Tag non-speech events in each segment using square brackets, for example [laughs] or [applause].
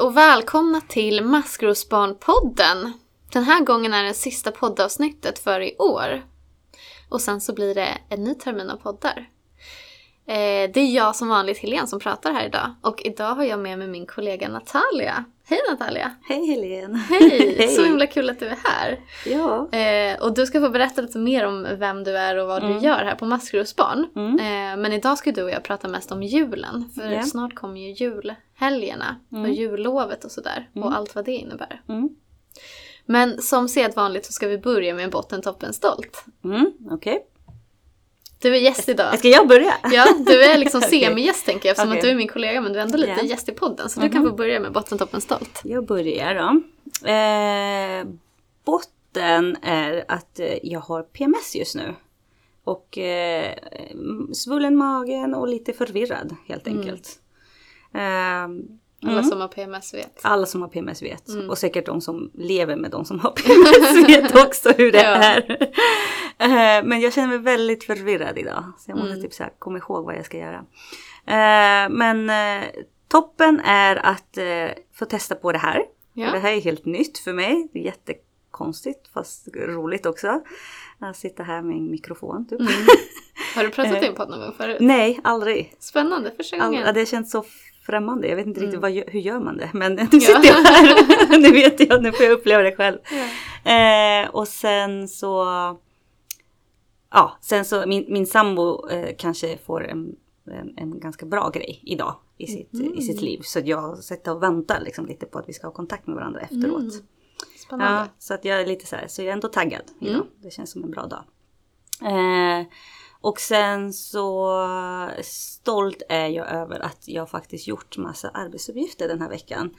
och välkomna till Maskrosbarnpodden. Den här gången är det sista poddavsnittet för i år. Och sen så blir det en ny termin av poddar. Eh, det är jag som vanligt Helene som pratar här idag. Och idag har jag med mig min kollega Natalia. Hej Natalia! Hej Helene! Hej! [laughs] Så himla kul att du är här. Ja. Eh, och du ska få berätta lite mer om vem du är och vad Mm. du gör här på Maskrosbarn. Mm. Eh, men idag ska du och jag prata mest om julen. För Ja. snart kommer ju julhelgerna och Mm. jullovet och sådär. Och Mm. allt vad det innebär. Mm. Men som sedvanligt så ska vi börja med en botten, toppen, stolt. Mm. Okej. Du är gäst idag. Ska jag börja? Ja, du är liksom [laughs] Okej. semigäst tänker jag eftersom Okej. att du är min kollega men du är ändå lite Ja. gäst i podden. Så du kan Mhm. få börja med botten, toppen, stolt. Jag börjar då. Eh, botten är att eh, jag har PMS just nu. Och eh, svullen magen och lite förvirrad helt Mm. enkelt. Eh, Alla mm. som har PMS vet. Alla som har PMS vet. Mm. Och säkert de som lever med de som har [laughs] PMS vet också hur det Ja. är. Eh, Men jag känner mig väldigt förvirrad idag. Så jag måste Mm. typ så här komma ihåg vad jag ska göra. Eh, Men eh, toppen är att få testa på det här. Ja. Det här är helt nytt för mig. Det är jättekonstigt fast roligt också. Att sitta här med en mikrofon typ. Mm. Har du pratat [laughs] i en podd någon gång förut? Nej, aldrig. Spännande, första All, gången. ja, det känns så främmande. Jag vet inte riktigt Mm. vad, hur gör man det. [laughs] Men nu sitter jag här. [laughs] nu vet jag, nu får jag uppleva det själv. Ja. Eh, och sen så... Ja, sen så min, min sambo eh, kanske får en, en, en ganska bra grej idag i sitt, Mm. i sitt liv. Så jag sätter och väntar liksom lite på att vi ska ha kontakt med varandra efteråt. Mm. Spännande. Ja, så att jag är lite så här, så jag är ändå taggad idag. Mm. Det känns som en bra dag. Eh, och sen så stolt är jag över att jag faktiskt gjort massa arbetsuppgifter den här veckan.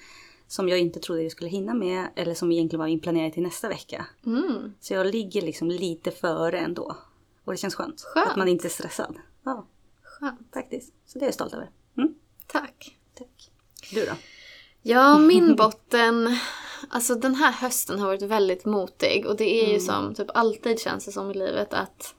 Som jag inte trodde jag skulle hinna med eller som egentligen var inplanerade till nästa vecka. Mm. Så jag ligger liksom lite före ändå. Och det känns skönt. Skönt. Att man inte är stressad. Ja, Skönt. faktiskt. Så det är jag stolt över. Mm, Tack. tack. Du då? Ja, min [laughs] botten. Alltså den här hösten har varit väldigt motig och det är ju Mm. som typ alltid känns det som i livet att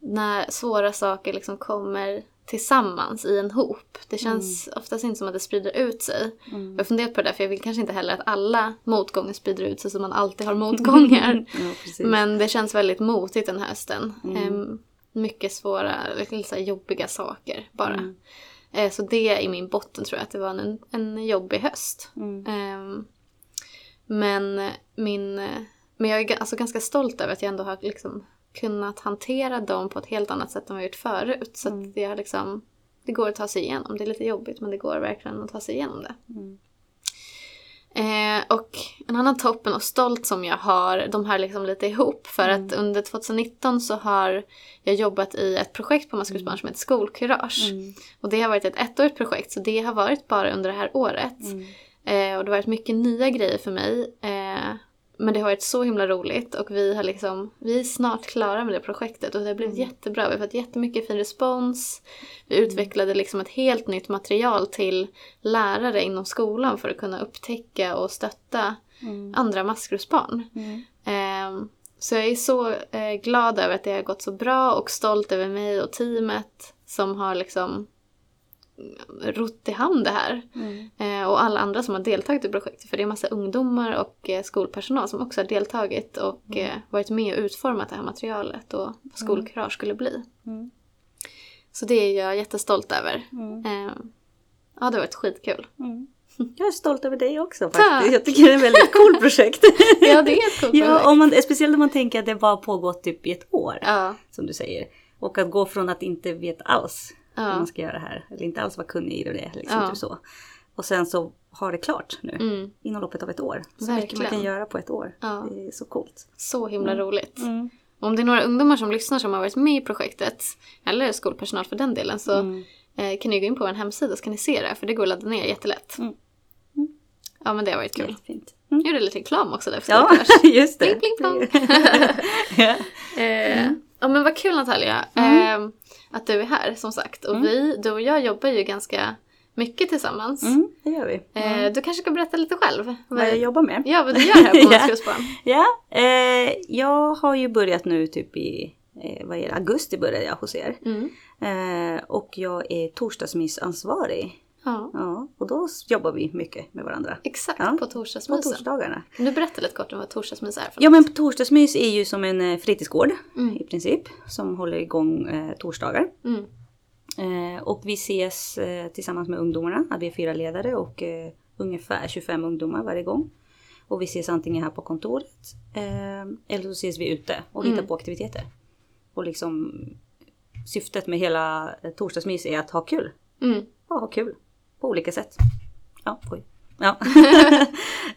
när svåra saker liksom kommer tillsammans i en hop. Det känns oftast inte som att det sprider ut sig. Mm. Jag har funderat på det där för jag vill kanske inte heller att alla motgångar sprider ut sig så man alltid har motgångar. [laughs] Ja. Men det känns väldigt motigt den här hösten. Mm. Ehm, mycket svåra, lite så jobbiga saker bara. Mm. Eh, så det i min botten tror jag att det var en, en jobbig höst. Mm. Ehm, men min, men jag är alltså ganska stolt över att jag ändå har liksom kunnat hantera dem på ett helt annat sätt än vad jag gjort förut. Så Mm. att jag liksom, det går att ta sig igenom. Det är lite jobbigt men det går verkligen att ta sig igenom det. Mm. Eh, och en annan toppen och stolt som jag har, de här liksom lite ihop. För att under 2019 så har jag jobbat i ett projekt på Maskrosbarn som heter Skolkurage. Mm. Och det har varit ett ettårigt projekt så det har varit bara under det här året. Mm. Eh, och det har varit mycket nya grejer för mig. Eh, men det har varit så himla roligt och vi har liksom, vi är snart klara med det projektet och det har blivit jättebra. Vi har fått jättemycket fin respons. Vi utvecklade liksom ett helt nytt material till lärare inom skolan för att kunna upptäcka och stötta Mm. andra maskrosbarn. Mm. Ehm, så jag är så eh, glad över att det har gått så bra och stolt över mig och teamet som har liksom rott i hamn det här. Mm. Eh, och alla andra som har deltagit i projektet. För det är massa ungdomar och eh, skolpersonal som också har deltagit och Mm. eh, varit med och utformat det här materialet och vad skolkurage skulle bli. Mm. Så det är jag jättestolt över. Mm. Ja, det har varit skitkul. Mm. Jag är stolt över dig också Tack. faktiskt. Jag tycker det är ett väldigt coolt [laughs] projekt. Ja, det är ett coolt projekt. ja, om man, speciellt om man tänker att det bara pågått typ i ett år. Ja, Som du säger. Och att gå från att inte veta alls hur ja. man ska göra det här. Eller inte alls vara kunnig i det. Liksom, Ja. typ så. Och sen så har det klart nu. Mm, Inom loppet av ett år. Så mycket man Verkligen. kan göra på ett år. Ja. Det är så coolt. så himla roligt. Mm. Om det är några ungdomar som lyssnar som har varit med i projektet, eller skolpersonal för den delen, så Mm. eh, kan ni gå in på vår hemsida så kan ni se det, för det går att ladda ner jättelätt. Mm. Mm. Ja, men det har varit kul. Jättefint. Jag gjorde lite reklam också där för Ja, [laughs] just det. Pling, pling, [laughs] ja. [laughs] Eh, ja men vad kul Natalia Mm. eh, att du är här som sagt. Och Mm. vi, du och jag jobbar ju ganska mycket tillsammans. Mm, det gör vi. Mm. Eh, du kanske ska berätta lite själv? Vad jag jobbar med. Ja, vad du gör här på. [laughs] Maskrosbarn. Ja, eh, jag har ju börjat nu typ i eh, vad är det, augusti började jag hos er. Mm. Eh, och jag är torsdagsmysansvarig Ja, Ja, och då jobbar vi mycket med varandra. exakt. Ja, På På torsdagsmysen. torsdagarna. Kan du berätta lite kort om vad torsdagsmys är? För Ja men torsdagsmys är ju som en eh, fritidsgård Mm. i princip. Som håller igång eh, torsdagar. Mm. Eh, och vi ses eh, tillsammans med ungdomarna. Vi är fyra ledare och eh, ungefär 25 ungdomar varje gång. Och vi ses antingen här på kontoret eh, eller så ses vi ute och hittar Mm. på aktiviteter. Och liksom syftet med hela eh, torsdagsmys är att ha kul. Mm. Ja, ha kul. På olika sätt. Ja, oj. Ja. [laughs]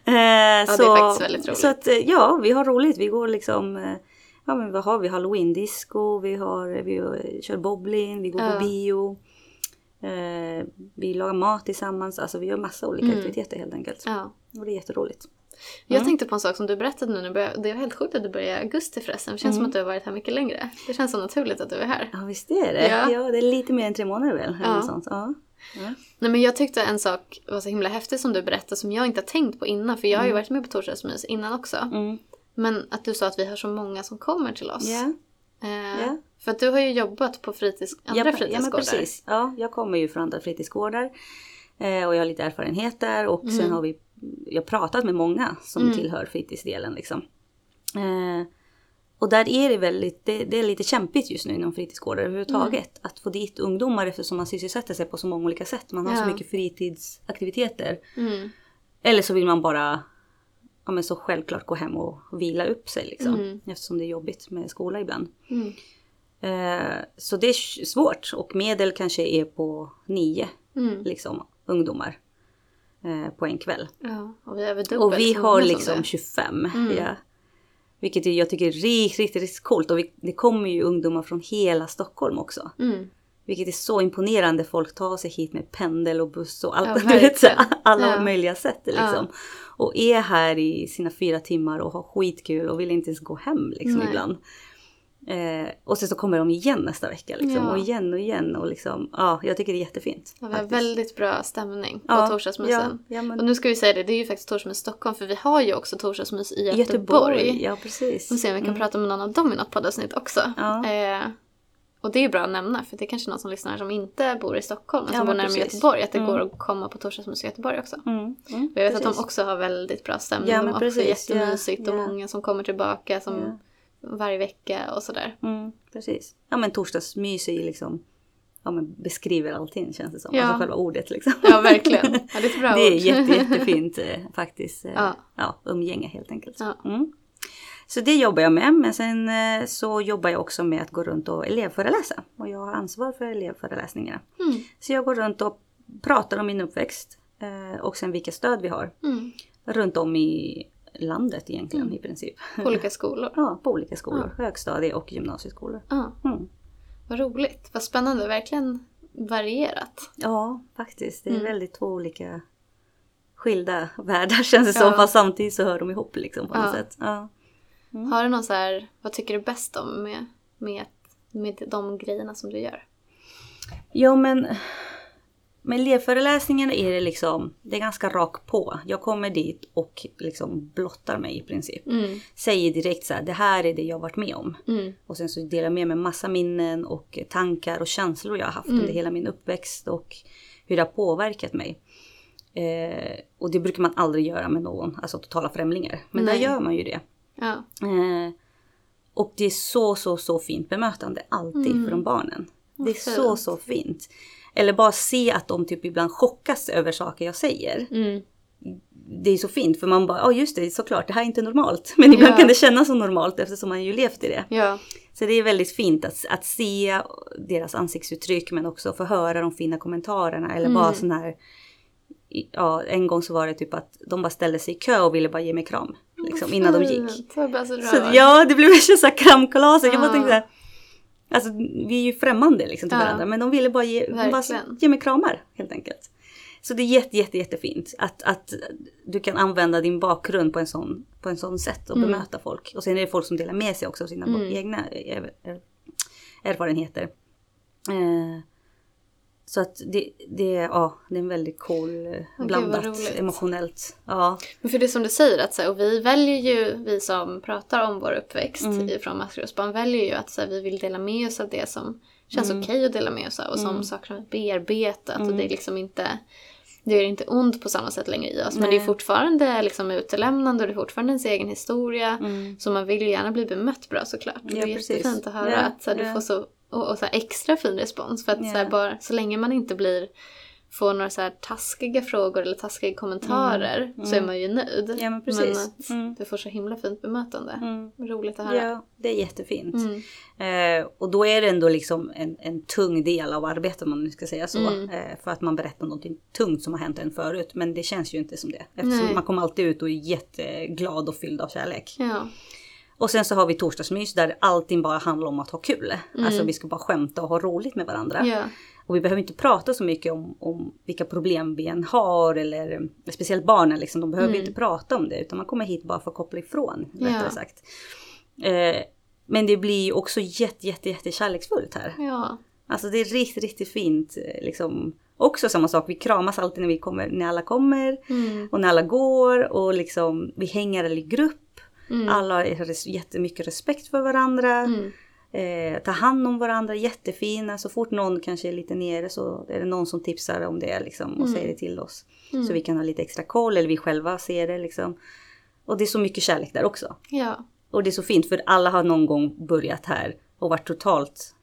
eh, är så, faktiskt väldigt roligt. Så att eh, ja, vi har roligt. Vi går liksom eh, Ja men vad har vi? Halloween-disco, vi, har, vi kör bowling, vi går Ja. på bio. Eh, vi lagar mat tillsammans. Alltså vi gör massa olika Mm. aktiviteter helt enkelt. Ja. Och det är jätteroligt. Jag tänkte på en sak som du berättade nu. när du började- Det är helt sjukt att du började i augusti förresten. Det känns som att du har varit här mycket längre. Det känns så naturligt att du är här. Ja visst är det. Ja. Ja, det är lite mer än tre månader väl? Eller Ja. något sånt. Ja. Ja. Nej men jag tyckte en sak var så himla häftig som du berättade som jag inte har tänkt på innan. För jag har ju varit med på torsdagsmys innan också. Mm. Men att du sa att vi har så många som kommer till oss. Ja. Eh, Ja. För att du har ju jobbat på fritids, andra ja, fritidsgårdar. Ja, men precis. Ja, jag kommer ju från andra fritidsgårdar. Eh, och jag har lite erfarenhet där. Och Mm. sen har vi jag pratat med många som tillhör fritidsdelen. Liksom. Eh, och där är det väldigt, det, det är lite kämpigt just nu inom fritidsgårdar överhuvudtaget. Att få dit ungdomar eftersom man sysselsätter sig på så många olika sätt. Man har så Ja. mycket fritidsaktiviteter. Mm. Eller så vill man bara ja, men så självklart gå hem och vila upp sig. Liksom, Mm. Eftersom det är jobbigt med skola ibland. Mm. Eh, så det är svårt och medel kanske är på nio Mm. liksom, ungdomar eh, på en kväll. Ja, och vi Och vi så har liksom det. 25. Mm. Ja. Vilket jag tycker är riktigt, riktigt, riktigt coolt. Och vi, det kommer ju ungdomar från hela Stockholm också. Mm. Vilket är så imponerande. Folk tar sig hit med pendel och buss och allt. Ja, [laughs] vet, alla Ja. möjliga sätt. Liksom. Och är här i sina fyra timmar och har skitkul och vill inte ens gå hem liksom, Nej. ibland. Eh, och sen så kommer de igen nästa vecka. Liksom, Ja. Och igen och igen. Och liksom, ja, jag tycker det är jättefint. Ja, vi har faktiskt. väldigt bra stämning på Ja, torsdagsmysen. Ja, men, Och nu ska vi säga det, det är ju faktiskt torsdagsmys i Stockholm för vi har ju också torsdagsmys i Göteborg. Göteborg. Ja, precis. Vi får se om vi kan Mm. prata med någon av dem i något poddavsnitt också. Eh, och det är ju bra att nämna för det är kanske någon som lyssnar som inte bor i Stockholm men som bor närmare. Göteborg. Att det Mm. går att komma på torsdagsmys i Göteborg också. Mm, mm, jag vet att precis. de också har väldigt bra stämning. Ja, de har också jättemysigt och många som kommer tillbaka som. Varje vecka och sådär. Mm, precis. Ja men torsdagsmys är ju liksom, ja men beskriver allting känns det som. Ja. Alltså själva ordet liksom. Ja, verkligen. Ja, det är ett [laughs] bra det är ord. jätte, jättefint [laughs] eh, faktiskt. Eh, Ja. ja. umgänge helt enkelt. Ja. Mm. Så det jobbar jag med. Men sen eh, så jobbar jag också med att gå runt och elevföreläsa. Och jag har ansvar för elevföreläsningarna. Mm. Så jag går runt och pratar om min uppväxt. Och sen vilka stöd vi har. Mm. Runt om i landet egentligen i princip. På olika skolor. [laughs] Ja, på olika skolor. Högstadie och gymnasieskolor. Ja, Mm. vad roligt. Vad spännande. Verkligen varierat. Ja, faktiskt. Det är Mm. väldigt två olika skilda världar [laughs] känns det Ja. som. Fast samtidigt så hör de ihop liksom på något Ja. sätt. Ja. Mm. Har du någon så här, vad tycker du bäst om med, med, med de grejerna som du gör? Jo men med elevföreläsningen är det liksom, det är ganska rakt på. Jag kommer dit och liksom blottar mig i princip. Mm. Säger direkt så här, det här är det jag varit med om. Mm. Och sen så delar jag med mig massa minnen och tankar och känslor jag har haft Mm. under hela min uppväxt och hur det har påverkat mig. Eh, och det brukar man aldrig göra med någon, alltså totala främlingar. Men Nej. där gör man ju det. Ja. Eh, och det är så, så, så fint bemötande alltid Mm. från barnen. Det är så, så fint. Eller bara se att de typ ibland chockas över saker jag säger. Mm. Det är så fint för man bara, ja just det, såklart, det här är inte normalt. [laughs] Men ibland Ja. kan det kännas som normalt eftersom man ju levt i det. Ja. Så det är väldigt fint att, att se deras ansiktsuttryck men också få höra de fina kommentarerna. Eller bara Mm. sån här, ja en gång så var det typ att de bara ställde sig i kö och ville bara ge mig kram. Liksom, innan de gick. [laughs] Så Så, ja, det blev värsta [laughs] så här kramkalas. Jag bara tänkte så Alltså vi är ju främmande liksom till Ja. varandra. Men de ville bara ge, bara ge mig kramar helt enkelt. Så det är jätte, jätte, jättefint att, att du kan använda din bakgrund på en sån, på en sån sätt och Mm. bemöta folk. Och sen är det folk som delar med sig också av sina Mm. egna er, er, erfarenheter. Eh, så att det, det, ja, det är en väldigt cool, eh, blandat, roligt. emotionellt. Ja, Men för det som du säger, att så här, och vi väljer ju, vi som pratar om vår uppväxt Mm. från Maskrosbarn väljer ju att så här, vi vill dela med oss av det som känns Mm. okej att dela med oss av och som Mm. saker som är bearbetat och Mm. det är liksom inte det är inte ont på samma sätt längre i oss men Nej. det är fortfarande liksom utelämnande och det är fortfarande ens egen historia. Mm. Så man vill ju gärna bli bemött bra såklart. Och Ja, det är precis. jättefint att höra Ja, att så här, du ja. får så, och, och så extra fin respons. För att så, här, Ja. bara, så länge man inte blir får några så här taskiga frågor eller taskiga kommentarer så är Mm. man ju nöjd. Ja, men precis. att Mm. du får så himla fint bemötande. Mm. Roligt att höra. Ja, det är jättefint. Mm. Eh, och då är det ändå liksom en, en tung del av arbetet om man nu ska säga så. Mm. Eh, för att man berättar någonting tungt som har hänt en förut. Men det känns ju inte som det. Eftersom Nej. man kommer alltid ut och är jätteglad och fylld av kärlek. Ja. Och sen så har vi torsdagsmys där allting bara handlar om att ha kul. Mm. Alltså vi ska bara skämta och ha roligt med varandra. Ja. Och vi behöver inte prata så mycket om, om vilka problem vi än har eller speciellt barnen liksom, de behöver Mm. inte prata om det utan man kommer hit bara för att koppla ifrån rättare sagt. Eh, men det blir också jätte, jätte, jätte kärleksfullt här. ja. Alltså det är riktigt, riktigt fint. eh, Liksom. Också samma sak, vi kramas alltid när, vi kommer, när alla kommer Mm. och när alla går och liksom, vi hänger i grupp. Mm. Alla har res- jättemycket respekt för varandra. Mm. Eh, tar hand om varandra, jättefina. Så fort någon kanske är lite nere så är det någon som tipsar om det liksom, och Mm. säger det till oss. Mm. Så vi kan ha lite extra koll eller vi själva ser det. Liksom. Och det är så mycket kärlek där också. Ja. Och det är så fint för alla har någon gång börjat här och varit totalt...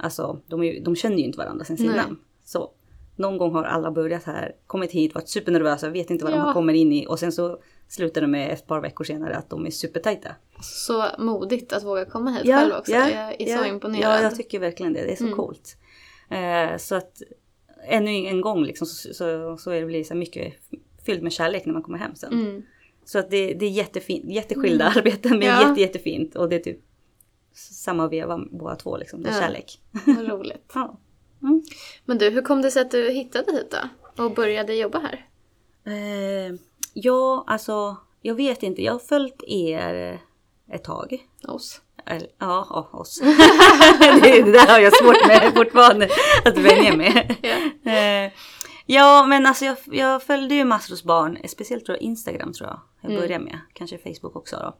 Alltså de, är, de känner ju inte varandra sen Nej. innan. Så någon gång har alla börjat här, kommit hit, varit supernervösa, vet inte vad Ja. de kommer in i och sen så slutar det med ett par veckor senare att de är supertajta. Så modigt att våga komma hit själv också. jag är så imponerad. Ja, jag tycker verkligen det. Det är så Mm. coolt. Eh, så att ännu en gång liksom, så, så, så är det blir så mycket fylld med kärlek när man kommer hem sen. Mm. Så att det, det är jättefint, jätteskilda arbeten men Ja. jätte, jättefint. Och det är typ samma veva båda två liksom. Det är Ja. kärlek. Vad roligt. [laughs] Ja. Men du, hur kom det sig att du hittade hit då? Och började jobba här? Eh, ja, alltså jag vet inte. Jag har följt er ett tag. Oss. Ja, oss. [laughs] det, det där har jag svårt med fortfarande att vänja med. Ja. Eh, ja, men alltså jag, jag följde ju Masros barn, speciellt tror jag Instagram tror jag jag Mm. började med. Kanske Facebook också då.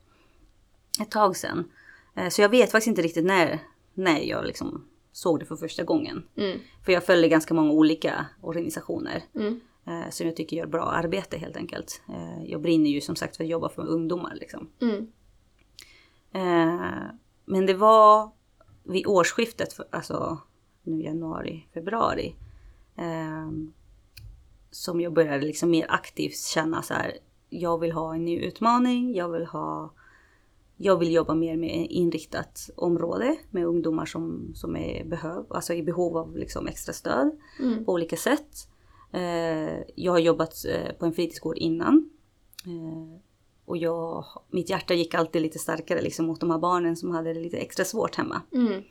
Ett tag sedan. Eh, så jag vet faktiskt inte riktigt när, när jag liksom såg det för första gången. Mm. För jag följer ganska många olika organisationer. Mm. Eh, som jag tycker gör bra arbete helt enkelt. Eh, jag brinner ju som sagt för att jobba för ungdomar liksom. Mm. Eh, men det var vid årsskiftet, för- alltså nu januari, februari. Som jag började liksom mer aktivt känna så här. Jag vill ha en ny utmaning. Jag vill ha. Jag vill jobba mer med inriktat område med ungdomar som, som är behöv, alltså i behov av liksom extra stöd Mm. på olika sätt. Eh, jag har jobbat eh, på en fritidsgård innan. Eh, och jag, mitt hjärta gick alltid lite starkare liksom, mot de här barnen som hade det lite extra svårt hemma. Mm.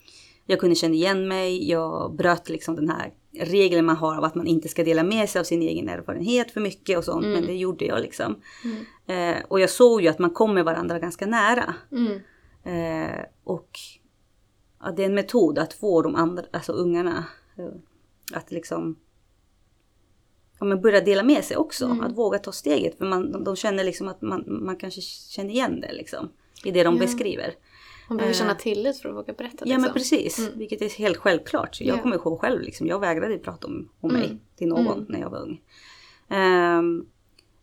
Jag kunde känna igen mig, jag bröt liksom den här regeln man har av att man inte ska dela med sig av sin egen erfarenhet för mycket och sånt. Mm. Men det gjorde jag liksom. Mm. Eh, och jag såg ju att man kommer varandra ganska nära. Mm. Eh, och ja, det är en metod att få de andra, alltså ungarna, eh, att liksom ja, men börja dela med sig också. Mm. Att våga ta steget. För man, de, de känner liksom att man, man kanske känner igen det liksom. I det de Ja. beskriver. Man behöver Eh. känna tillit för att våga berätta. Ja liksom. men precis. Mm. Vilket är helt självklart. Jag Ja. kommer ihåg själv liksom. Jag vägrade prata om, om mig Mm. till någon Mm. när jag var ung. Ehm,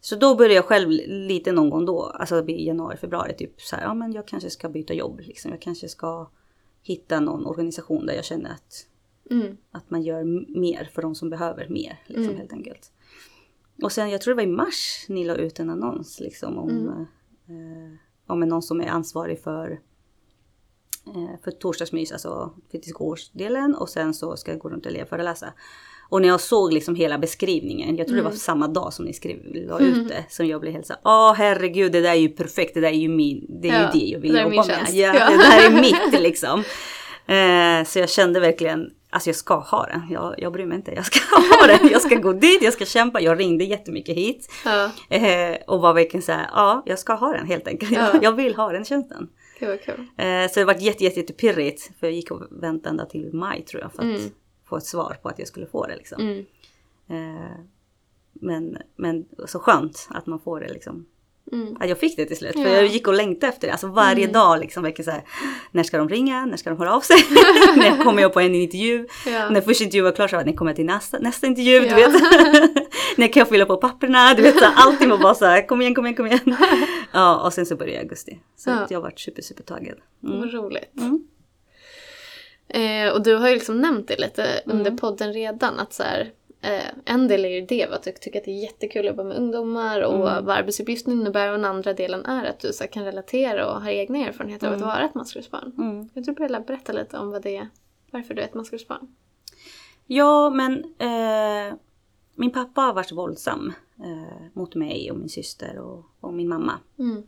så då började jag själv lite någon gång då. Alltså i januari, februari. Typ så här. Ja men jag kanske ska byta jobb. Liksom. Jag kanske ska hitta någon organisation där jag känner att Mm. att man gör mer för de som behöver mer. Liksom, Mm. helt enkelt. Och sen, jag tror det var i mars ni la ut en annons liksom, om, Mm. eh, om någon som är ansvarig för, eh, för torsdagsmys, alltså fritidsgårdsdelen. Och sen så ska jag gå runt och elevföreläsa. Och när jag såg liksom hela beskrivningen, jag tror det var Mm. samma dag som ni skrev, la Mm. ut det, som jag blev helt såhär, åh herregud det där är ju perfekt, det där är ju min, det är Ja, ju det jag vill jobba med. Ja, Ja. Det där är mitt liksom. Eh, så jag kände verkligen, alltså jag ska ha den. Jag, jag bryr mig inte, jag ska ha [laughs] den. Jag ska gå dit, jag ska kämpa. Jag ringde jättemycket hit. Ja, Eh, och var verkligen så här, ja jag ska ha den helt enkelt. Ja. Jag, jag vill ha den tjänsten. Gud vad kul. Eh, så det var jätte, jätte, jätte pirrigt. För jag gick och väntade ända till maj tror jag för att Mm. få ett svar på att jag skulle få det liksom. Mm. Eh, men, men så skönt att man får det liksom Mm. att jag fick det till slut. För Ja. jag gick och längtade efter det. Alltså varje Mm. dag liksom. Så här, när ska de ringa? När ska de höra av sig? [laughs] när kommer jag på en intervju? Ja. När första intervjun var klar så var jag, när kommer jag till nästa, nästa intervju? Du Ja. vet. [laughs] [laughs] när kan jag fylla på papperna? Du vet, så här, allting var bara så här, kom igen, kom igen, kom igen. ja, och sen så började jag i augusti. Så Ja. jag varit super, super taggad. Mm. Vad roligt. Mm. Eh, och du har ju liksom nämnt det lite Mm. under podden redan att så här, en del är ju det att du tycker att det är jättekul att jobba med ungdomar och Mm. vad arbetsuppgiften innebär och den andra delen är att du så kan relatera och har egna erfarenheter av Mm. att vara ett maskrosbarn. Mm. Jag tror du vill berätta lite om vad det är, varför du är ett maskrosbarn. Ja, men eh, min pappa har varit våldsam eh, mot mig och min syster och, och min mamma. Mm.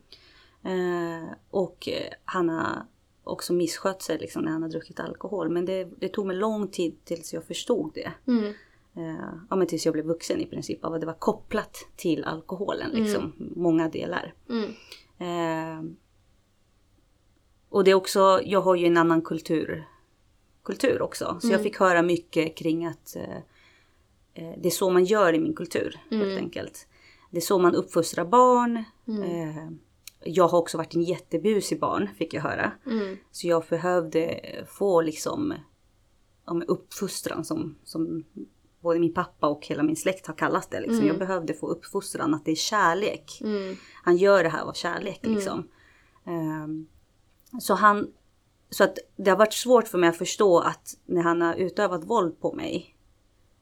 Eh, och eh, han har också misskött sig liksom, när han har druckit alkohol. Men det, det tog mig lång tid tills jag förstod det. Mm. Eh, ja, men tills jag blev vuxen i princip. Av att det var kopplat till alkoholen. Liksom, Många delar. Mm. Eh, och det är också, jag har ju en annan kultur, kultur också. Så jag Mm. fick höra mycket kring att eh, eh, det är så man gör i min kultur helt Mm. enkelt. Det är så man uppfostrar barn. Mm. Eh, jag har också varit en jättebusig barn fick jag höra. Mm. Så jag behövde få liksom ja, uppfostran som, som både min pappa och hela min släkt har kallat det. Liksom. Mm. Jag behövde få uppfostran att det är kärlek. Mm. Han gör det här av kärlek Mm. liksom. Ehm, så han, så att det har varit svårt för mig att förstå att när han har utövat våld på mig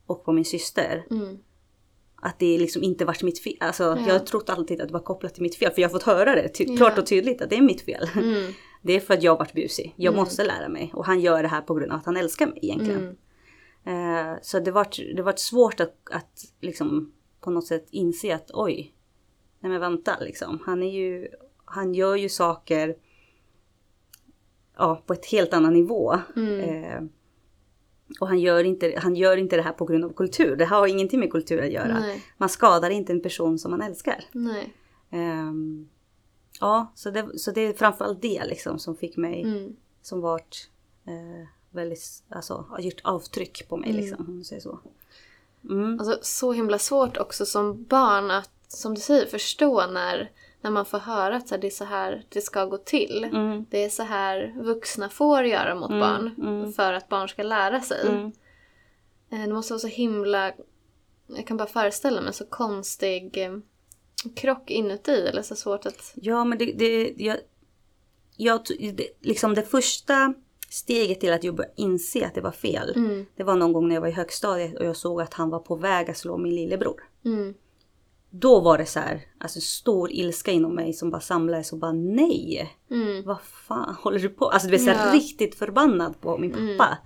och på min syster. Mm. Att det liksom inte varit mitt fel. Alltså, Ja. Jag har trott alltid att det var kopplat till mitt fel. För jag har fått höra det Ja. klart och tydligt att det är mitt fel. Mm. [laughs] Det är för att jag har varit busig. Jag Mm. måste lära mig. Och han gör det här på grund av att han älskar mig egentligen. Mm. Eh, så det vart det vart svårt att, att liksom på något sätt inse att oj, nej men vänta liksom. Han är ju, han gör ju saker ja, på ett helt annan nivå. Mm. Eh, och han gör, inte, han gör inte det här på grund av kultur. Det har ingenting med kultur att göra. Nej. Man skadar inte en person som man älskar. Ehm, ja, så det, så det är framförallt det liksom som fick mig, Mm. som varit eh, väldigt, alltså har gjort avtryck på mig Mm. liksom, om man säger så. Mm. Alltså så himla svårt också som barn att, som du säger, förstå när, när man får höra att så här, det är så här det ska gå till. Mm. Det är så här vuxna får göra mot Mm, barn mm. för att barn ska lära sig. Mm. Eh, Det måste vara så himla, jag kan bara föreställa mig, så konstig eh, krock inuti eller så svårt att... Ja, men det, det, jag, jag, det, liksom det första steget till att jag började inse att det var fel. Mm, Det var någon gång när jag var i högstadiet och jag såg att han var på väg att slå min lillebror. mm, Då var det så här, alltså stor ilska inom mig som bara samlades och bara nej. mm, Vad fan håller du på? Alltså du vet så här, Ja. riktigt förbannad på min pappa.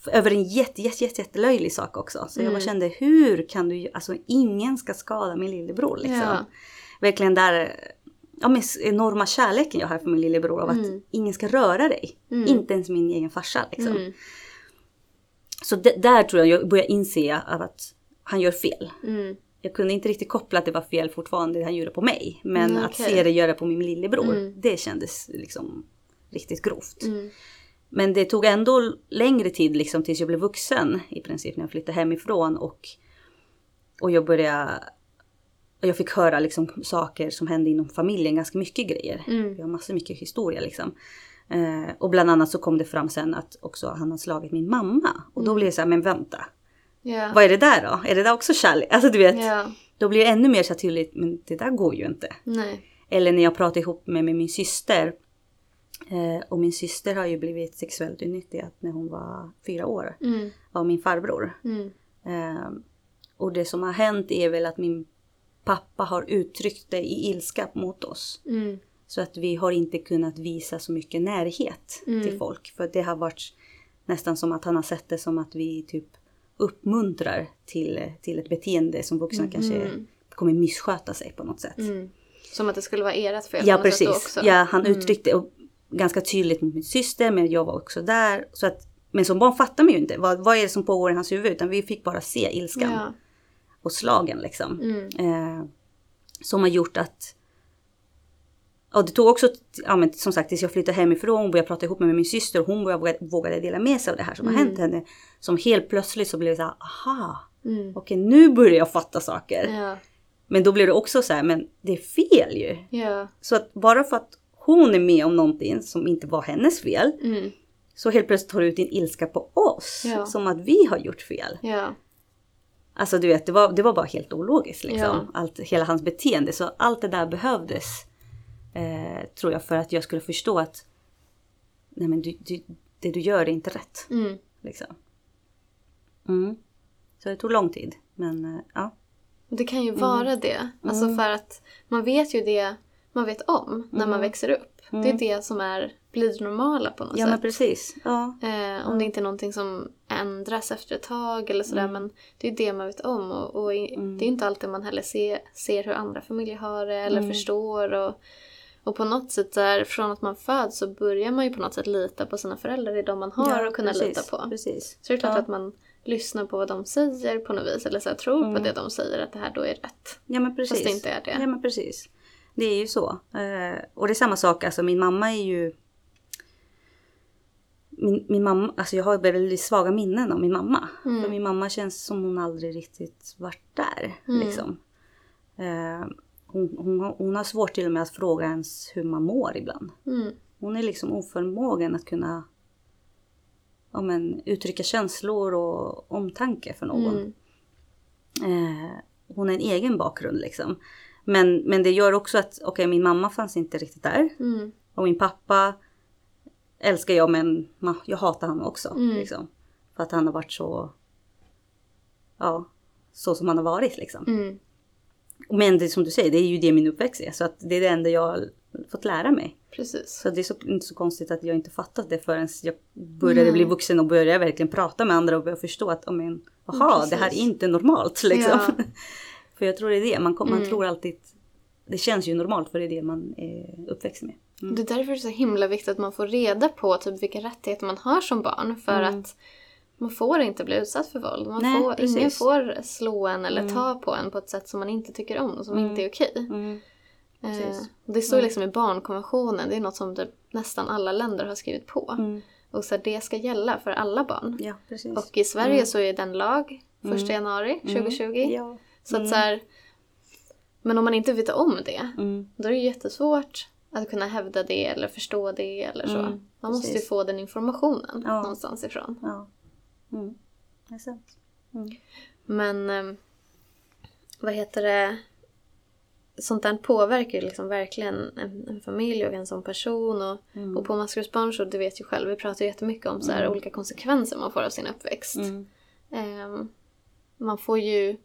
F- Över en jätte, jätte, jätte, jättelöjlig sak också. Så jag bara Mm. kände, hur kan du, alltså ingen ska skada min lillebror liksom. Ja. Verkligen där, ja men enorma kärleken jag har för min lillebror av att Mm. ingen ska röra dig. Mm. Inte ens min egen farsa liksom. mm, Så d- där tror jag jag börjar inse att han gör fel. mm, Jag kunde inte riktigt koppla att det var fel fortfarande det han gjorde på mig. Men Mm, att se det göra på min lillebror, Mm. det kändes liksom riktigt grovt. Men det tog ändå längre tid liksom tills jag blev vuxen i princip när jag flyttade hemifrån och, och jag började jag fick höra liksom saker som hände inom familjen, ganska mycket grejer. Mm. Vi har massor mycket historia liksom. Eh, och bland annat så kom det fram sen att också han har slagit min mamma. Och då blev det så här, men vänta. ja, Vad är det där då? Är det där också kärlek? Alltså du vet, ja, då blir det ännu mer så tydligt, men det där går ju inte. nej, Eller när jag pratar ihop med, med min syster. Eh, och min syster har ju blivit sexuellt utnyttjad när hon var fyra år mm, av min farbror. mm, Eh, och det som har hänt är väl att min pappa har uttryckt det i ilska mot oss. mm, Så att vi har inte kunnat visa så mycket närhet Mm. till folk. För det har varit nästan som att han har sett det som att vi typ uppmuntrar till, till ett beteende som vuxna kanske kommer missköta sig på något sätt. mm. Som att det skulle vara ert fel Ja precis. också. Ja, han Mm. uttryckte och ganska tydligt mot min syster men jag var också där. Så att, men som barn fattar man ju inte vad, vad är det som pågår i hans huvud utan vi fick bara se ilskan Ja. Och slagen liksom. Mm. Eh, som har gjort att och det tog också, ja, men som sagt, tills jag flyttade hemifrån och började prata ihop med min syster och hon började, vågade dela med sig av det här som har hänt henne. Som helt plötsligt så blev det så här, aha, Mm. okej nu börjar jag fatta saker. Ja. Men då blir det också så här, men det är fel ju. Ja. Så att bara för att hon är med om någonting som inte var hennes fel. Mm. Så helt plötsligt tar du ut din ilska på oss. Ja. Som att vi har gjort fel. Ja. Alltså du vet, det var, det var bara helt ologiskt liksom. Ja. Allt, hela hans beteende. Så allt det där behövdes. Eh, tror jag för att jag skulle förstå att nej men du, du, det du gör är inte rätt. Mm. Liksom. Mm. Så det tog lång tid. Men eh, ja. Det kan ju Mm. vara det. Alltså för att man vet ju det man vet om när man växer upp. Det är det som är, blir normala på något Mm. Ja men sätt. precis. Ja. Eh, om det inte är någonting som ändras efter ett tag eller sådär. Men det är det man vet om. Och, och i- det är inte alltid man heller ser, ser hur andra familjer har det eller förstår. Och, och på något sätt där, från att man föds så börjar man ju på något sätt lita på sina föräldrar. Det är de man har att kunna precis, lita på. Precis. Så det är klart ja. att man lyssnar på vad de säger på något vis. Eller så här, tror Mm. på det de säger, att det här då är rätt. Ja men precis. Fast det inte är det. Ja men precis. Det är ju så. Eh, och det är samma sak, alltså min mamma är ju... Min, min mamma, alltså jag har väldigt svaga minnen av min mamma. Mm. För min mamma känns som hon aldrig riktigt varit där. Mm. Liksom. Eh, hon, hon, har- hon har svårt till och med att fråga ens hur man mår ibland. Mm. Hon är liksom oförmågen att kunna ja, men, uttrycka känslor och omtanke för någon. Mm. Eh, hon har en egen bakgrund liksom. Men, men det gör också att, okej min mamma fanns inte riktigt där. Mm. Och min pappa älskar jag men jag hatar honom också. Mm. Liksom. För att han har varit så, ja, så som han har varit liksom. Mm. Men det som du säger, det är ju det min uppväxt är. Så att det är det enda jag har fått lära mig. Precis. Så det är så, inte så konstigt att jag inte fattat det förrän jag började Nej. bli vuxen och började verkligen prata med andra och började förstå att, men, aha, det här är precis. inte normalt liksom. Ja. [laughs] för jag tror det är det, man, man Mm. tror alltid, det känns ju normalt för det är det man är uppväxt med. Mm. Det är därför det är så himla viktigt att man får reda på typ vilka rättigheter man har som barn. För att man får inte bli utsatt för våld. Man Mm. Nej, får, precis. ingen får slå en eller ta på en på ett sätt som man inte tycker om och som inte är okej. Mm. Eh, det står liksom i barnkonventionen, det är något som typ nästan alla länder har skrivit på. Mm. Och så här, det ska gälla för alla barn. Ja. Och i Sverige så är den lag 1 januari 2020. Mm. Ja. Så att så här, men om man inte vet om det, Mm. då är det jättesvårt att kunna hävda det eller förstå det eller så. Mm, man måste ju få den informationen Ja. någonstans ifrån. Ja. Mm. Det är sant. Mm. Men eh, vad heter det? Sånt där påverkar ju liksom verkligen en, en familj och en sån person. Och, Mm. och på Maskrosbarn så, du vet ju själv, vi pratar ju jättemycket om så här, olika konsekvenser man får av sin uppväxt. Mm. Ehm, man får ju...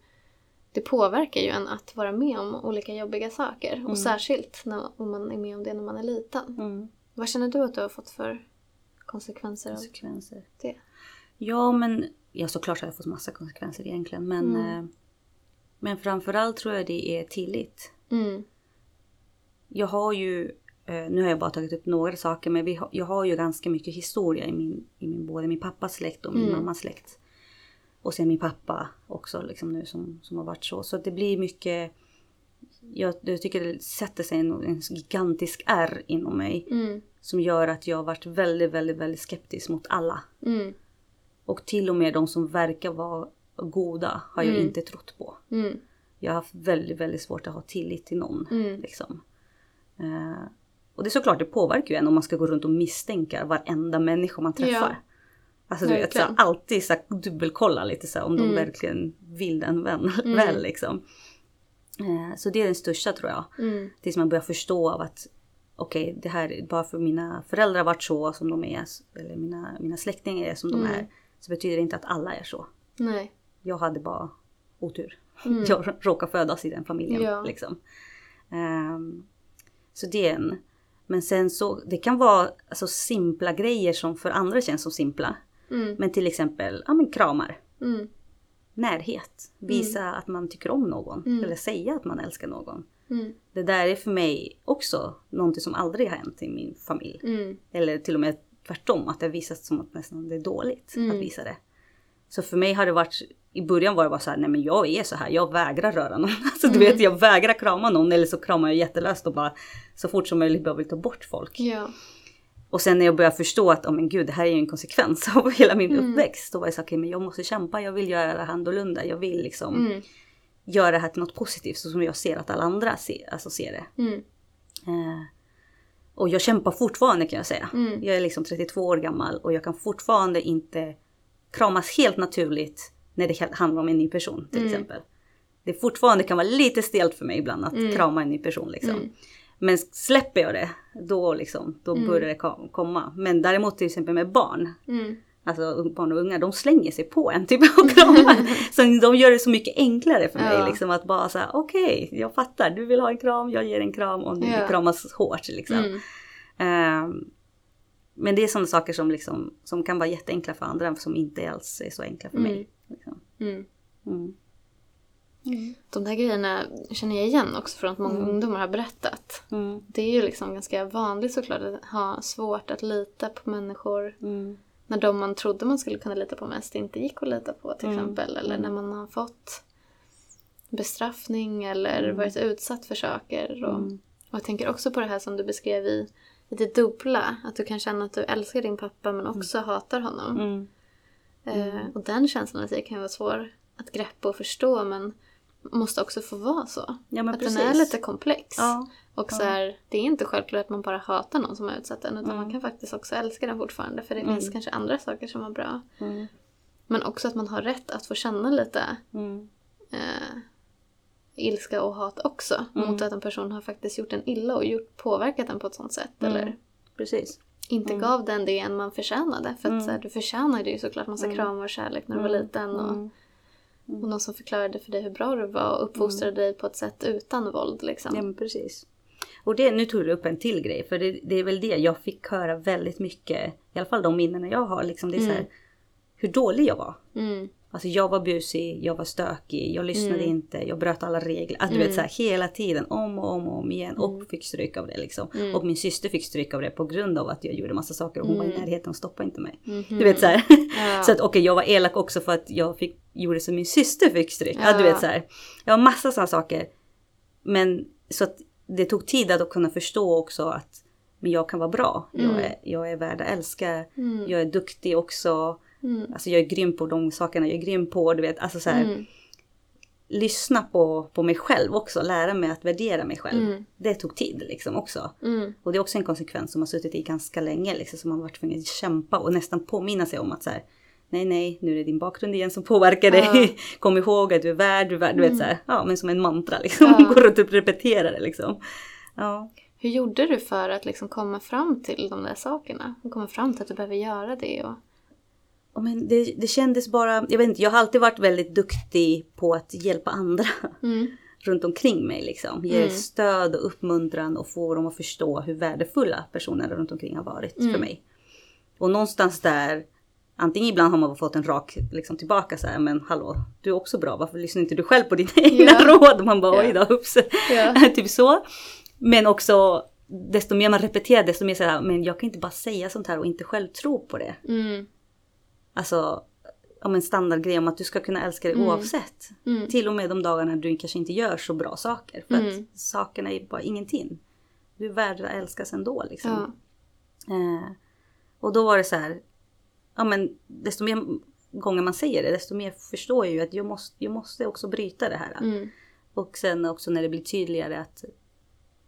Det påverkar ju en att vara med om olika jobbiga saker. Och särskilt när, om man är med om det när man är liten. Mm. Vad känner du att du har fått för konsekvenser av Konsekvenser. det? Ja, men ja, såklart har jag fått massa konsekvenser egentligen. Men, eh, men framförallt tror jag det är tillit. Mm. Jag har ju, eh, nu har jag bara tagit upp några saker, men vi har, jag har ju ganska mycket historia i min, i min både min pappas släkt och min mammas släkt. Och sen min pappa också liksom nu som, som har varit så. Så det blir mycket, jag, jag tycker det sätter sig en, en gigantisk R inom mig. Mm. Som gör att jag har varit väldigt, väldigt, väldigt skeptisk mot alla. Mm. Och till och med de som verkar vara goda har jag Mm. inte trott på. Mm. Jag har haft väldigt, väldigt svårt att ha tillit till någon. Mm. Liksom. Eh, och det är såklart, det påverkar ju en om man ska gå runt och misstänka varenda människa man träffar. Ja. Alltså du vet, så Verkligen. alltid så här, dubbelkolla lite så här, om de Mm. verkligen vill en vän väl liksom. Eh, så det är den största tror jag. Mm. Tills man börjar förstå av att okej, det här bara för mina föräldrar varit så som de är, eller mina, mina släktingar är som de Mm. är, så betyder det inte att alla är så. Nej. Jag hade bara otur. [laughs] Jag råkade födas i den familjen. Mm. Ja. Liksom. Ehm, så det är en. Men sen så, det kan vara alltså, simpla grejer som för andra känns som simpla. Mm. Men till exempel ja, men kramar, Mm. närhet, visa att man tycker om någon. Eller säga att man älskar någon. Mm. Det där är för mig också någonting som aldrig har hänt i min familj. Mm. Eller till och med tvärtom, att det har visats som att nästan det är dåligt Mm. att visa det. Så för mig har det varit, i början var det bara så här, nej men jag är så här, jag vägrar röra någon. [laughs] Alltså du vet, jag vägrar krama någon eller så kramar jag jättelöst och bara så fort som möjligt bara vill ta bort folk. Ja. Och sen när jag började förstå att, oh men gud, det här är ju en konsekvens [laughs] av hela min uppväxt. Då var jag så okej men jag måste kämpa, jag vill göra det här annorlunda, jag vill liksom Mm. göra det här till något positivt så som jag ser att alla andra ser, alltså ser det. Mm. Eh, och jag kämpar fortfarande kan jag säga. Mm. Jag är liksom 32 år gammal och jag kan fortfarande inte kramas helt naturligt när det handlar om en ny person till Mm. exempel. Det fortfarande kan vara lite stelt för mig ibland att Mm. krama en ny person liksom. Mm. Men släpper jag det, då liksom, då Mm. börjar det kom- komma. Men däremot till exempel med barn, Mm. alltså barn och unga, de slänger sig på en typ och kramar. [laughs] så de gör det så mycket enklare för mig Ja. liksom att bara säga okej, jag fattar, du vill ha en kram, jag ger en kram och Ja. vi kramas hårt liksom. Mm. Ehm, men det är sådana saker som, liksom, som kan vara jätteenkla för andra som inte alls är så enkla för Mm. mig. Liksom. Mm. De där grejerna känner jag igen också från att många Mm. ungdomar har berättat. Mm. Det är ju liksom ganska vanligt såklart att ha svårt att lita på människor Mm. när de man trodde man skulle kunna lita på mest inte gick att lita på till Mm. exempel. Eller när man har fått bestraffning eller varit utsatt för saker. Och, och jag tänker också på det här som du beskrev i, i det dubbla. Att du kan känna att du älskar din pappa men också hatar honom. Eh, och den känslan i sig kan vara svår att greppa och förstå men måste också få vara så. Ja att precis. den är lite komplex. Ja. Och så här, det är inte självklart att man bara hatar någon som har utsatt den utan Mm. man kan faktiskt också älska den fortfarande för det Mm. finns kanske andra saker som är bra. Mm. Men också att man har rätt att få känna lite Mm. eh, ilska och hat också Mm. mot att en person har faktiskt gjort en illa och gjort, påverkat den på ett sånt sätt. Mm. Eller Precis. inte gav den det en man förtjänade. För att så här, du förtjänade ju såklart massa Mm. kramar och kärlek när du var liten. Och. Och någon som förklarade för dig hur bra du var och uppfostrade dig på ett sätt utan våld. Liksom. Ja men precis. Och det, nu tog du upp en till grej, för det, det är väl det jag fick höra väldigt mycket, i alla fall de minnen jag har, liksom det är så här, Mm. hur dålig jag var. Mm. Alltså jag var busig, jag var stökig, jag lyssnade Mm. inte, jag bröt alla regler. Alltså du Mm. vet så här, hela tiden, om och om och om igen. Och Mm. fick stryk av det liksom. Mm. Och min syster fick stryk av det på grund av att jag gjorde massa saker och hon var i Mm. närheten och stoppade inte mig. Mhm. Du vet så här. [laughs] Ja. Så att okej, jag var elak också för att jag fick, gjorde så min syster fick stryk. Ja. Ja. du vet så här. Jag har massa sådana saker. Men så att det tog tid att kunna förstå också att men jag kan vara bra. Mm. Jag, är, jag är värd att älska. Mm. Jag är duktig också. Mm. Alltså jag är grym på de sakerna jag är grym på. Du vet, alltså så här, Mm. Lyssna på, på mig själv också. Lära mig att värdera mig själv. Mm. Det tog tid liksom också. Mm. Och det är också en konsekvens som har suttit i ganska länge. Liksom, som man har varit tvungen att kämpa och nästan påminna sig om att så här, nej nej, nu är det din bakgrund igen som påverkar dig. Ja. [laughs] Kom ihåg att du är värd, du är värd. Du vet Mm. så här, ja men som en mantra liksom. Ja. [laughs] Går runt och repeterar det liksom. Ja. Hur gjorde du för att liksom komma fram till de där sakerna? Och komma fram till att du behöver göra det? Och... Men det, det kändes bara, jag vet inte, jag har alltid varit väldigt duktig på att hjälpa andra [laughs] Mm. runt omkring mig liksom. Ge Mm. stöd och uppmuntran och få dem att förstå hur värdefulla personerna runt omkring har varit Mm. för mig. Och någonstans där, antingen ibland har man fått en rak liksom tillbaka så här, men hallå, du är också bra, varför lyssnar inte du själv på dina [laughs] egna Ja. råd? Man bara, Ja. oj då, ups. Ja. [laughs] typ så. Men också, desto mer man repeterar, desto mer så här, men jag kan inte bara säga sånt här och inte själv tro på det. Mm. Alltså, om en standardgrej om att du ska kunna älska dig Mm. oavsett. Mm. Till och med de dagarna du kanske inte gör så bra saker. För Mm. att sakerna är bara ingenting. Du är värd att älskas ändå liksom. Ja. Eh, och då var det så här, ja men desto mer gånger man säger det, desto mer förstår jag ju att jag måste, jag måste också bryta det här. Mm. Och sen också när det blir tydligare att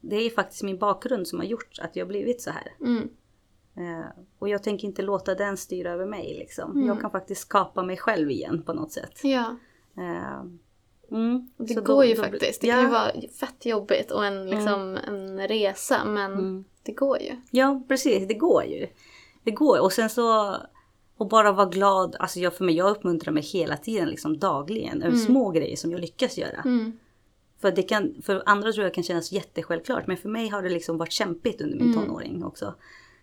det är faktiskt min bakgrund som har gjort att jag blivit så här. Mm. Eh, och jag tänker inte låta den styra över mig liksom. Mm. Jag kan faktiskt skapa mig själv igen på något sätt. ja. Eh, mm. Det Så går då- ju då- faktiskt. Det ja. kan ju vara fett jobbigt och en, liksom, en resa men Mm. det går ju. Ja, precis. Det går ju. Det går. Och sen så... Och bara vara glad. Alltså jag, för mig, jag uppmuntrar mig hela tiden, liksom dagligen. Över Mm. små grejer som jag lyckas göra. Mm. För, det kan, för andra tror jag kan kännas jättesjälvklart. Men för mig har det liksom varit kämpigt under min Mm. tonåring också.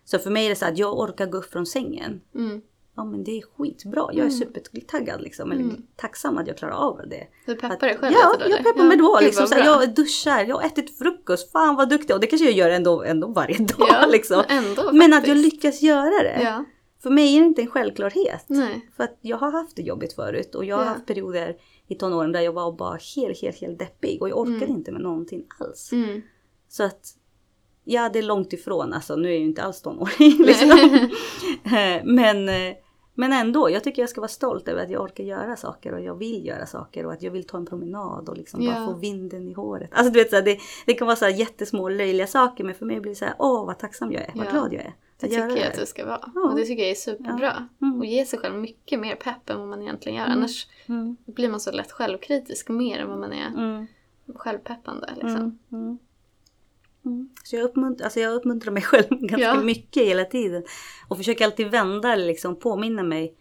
Så för mig är det så att jag orkar gå upp från sängen. Mm. Ja men det är skitbra. Jag är Mm. supertaggad liksom. Eller Mm. tacksam att jag klarar av det. Du peppar Att- dig själv Ja, lite jag peppar mig då. Liksom, så jag duschar, jag har ätit frukost. Fan vad duktig. Och det kanske jag gör ändå, ändå varje dag. Ja, [laughs] liksom. men ändå Men att jag lyckas göra det. Ja. För mig är det inte en självklarhet. Nej. För att jag har haft det jobbigt förut. Och jag har Ja. haft perioder i tonåren där jag var bara helt, helt, helt deppig. Och jag orkade Mm. inte med någonting alls. Mm. Så att, ja det är långt ifrån. Alltså nu är jag ju inte alls tonåring. [laughs] liksom. [laughs] Eh, Men eh, Men ändå, jag tycker jag ska vara stolt över att jag orkar göra saker och jag vill göra saker och att jag vill ta en promenad och liksom bara Ja. få vinden i håret. Alltså du vet, så här, det, det kan vara så här jättesmå löjliga saker men för mig blir det så här, åh vad tacksam jag är, vad Ja. glad jag är. Det tycker jag det. att du ska vara. Ja. Och det tycker jag är superbra. Mm. Och ge sig själv mycket mer pepp än vad man egentligen gör. Mm. Annars Mm, blir man så lätt självkritisk mer än vad man är mm, självpeppande. Liksom. Mm, mm. Mm. Så jag, uppmuntrar, alltså jag uppmuntrar mig [laughs] själv ganska Ja. mycket hela tiden. Och försöker alltid vända eller liksom påminna mig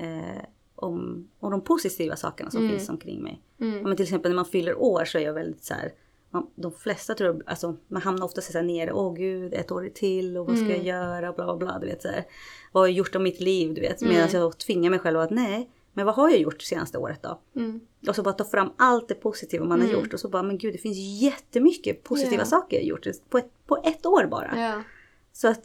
eh, om, om de positiva sakerna som Mm. finns omkring mig. Mm. Ja, men till exempel när man fyller år så är jag väldigt så här. Man, de flesta tror jag, alltså man hamnar ofta så här nere. Åh gud, ett år till och vad ska Mm. jag göra? Bla bla bla. Du vet så här. Vad har jag gjort av mitt liv? Du vet. Mm. Medan jag tvingar mig själv att nej. Men vad har jag gjort senaste året då? Och så bara ta fram allt det positiva man har Mm. gjort. Och så bara, men gud det finns jättemycket positiva Ja. saker jag gjort. På ett, på ett år bara. Ja. Så att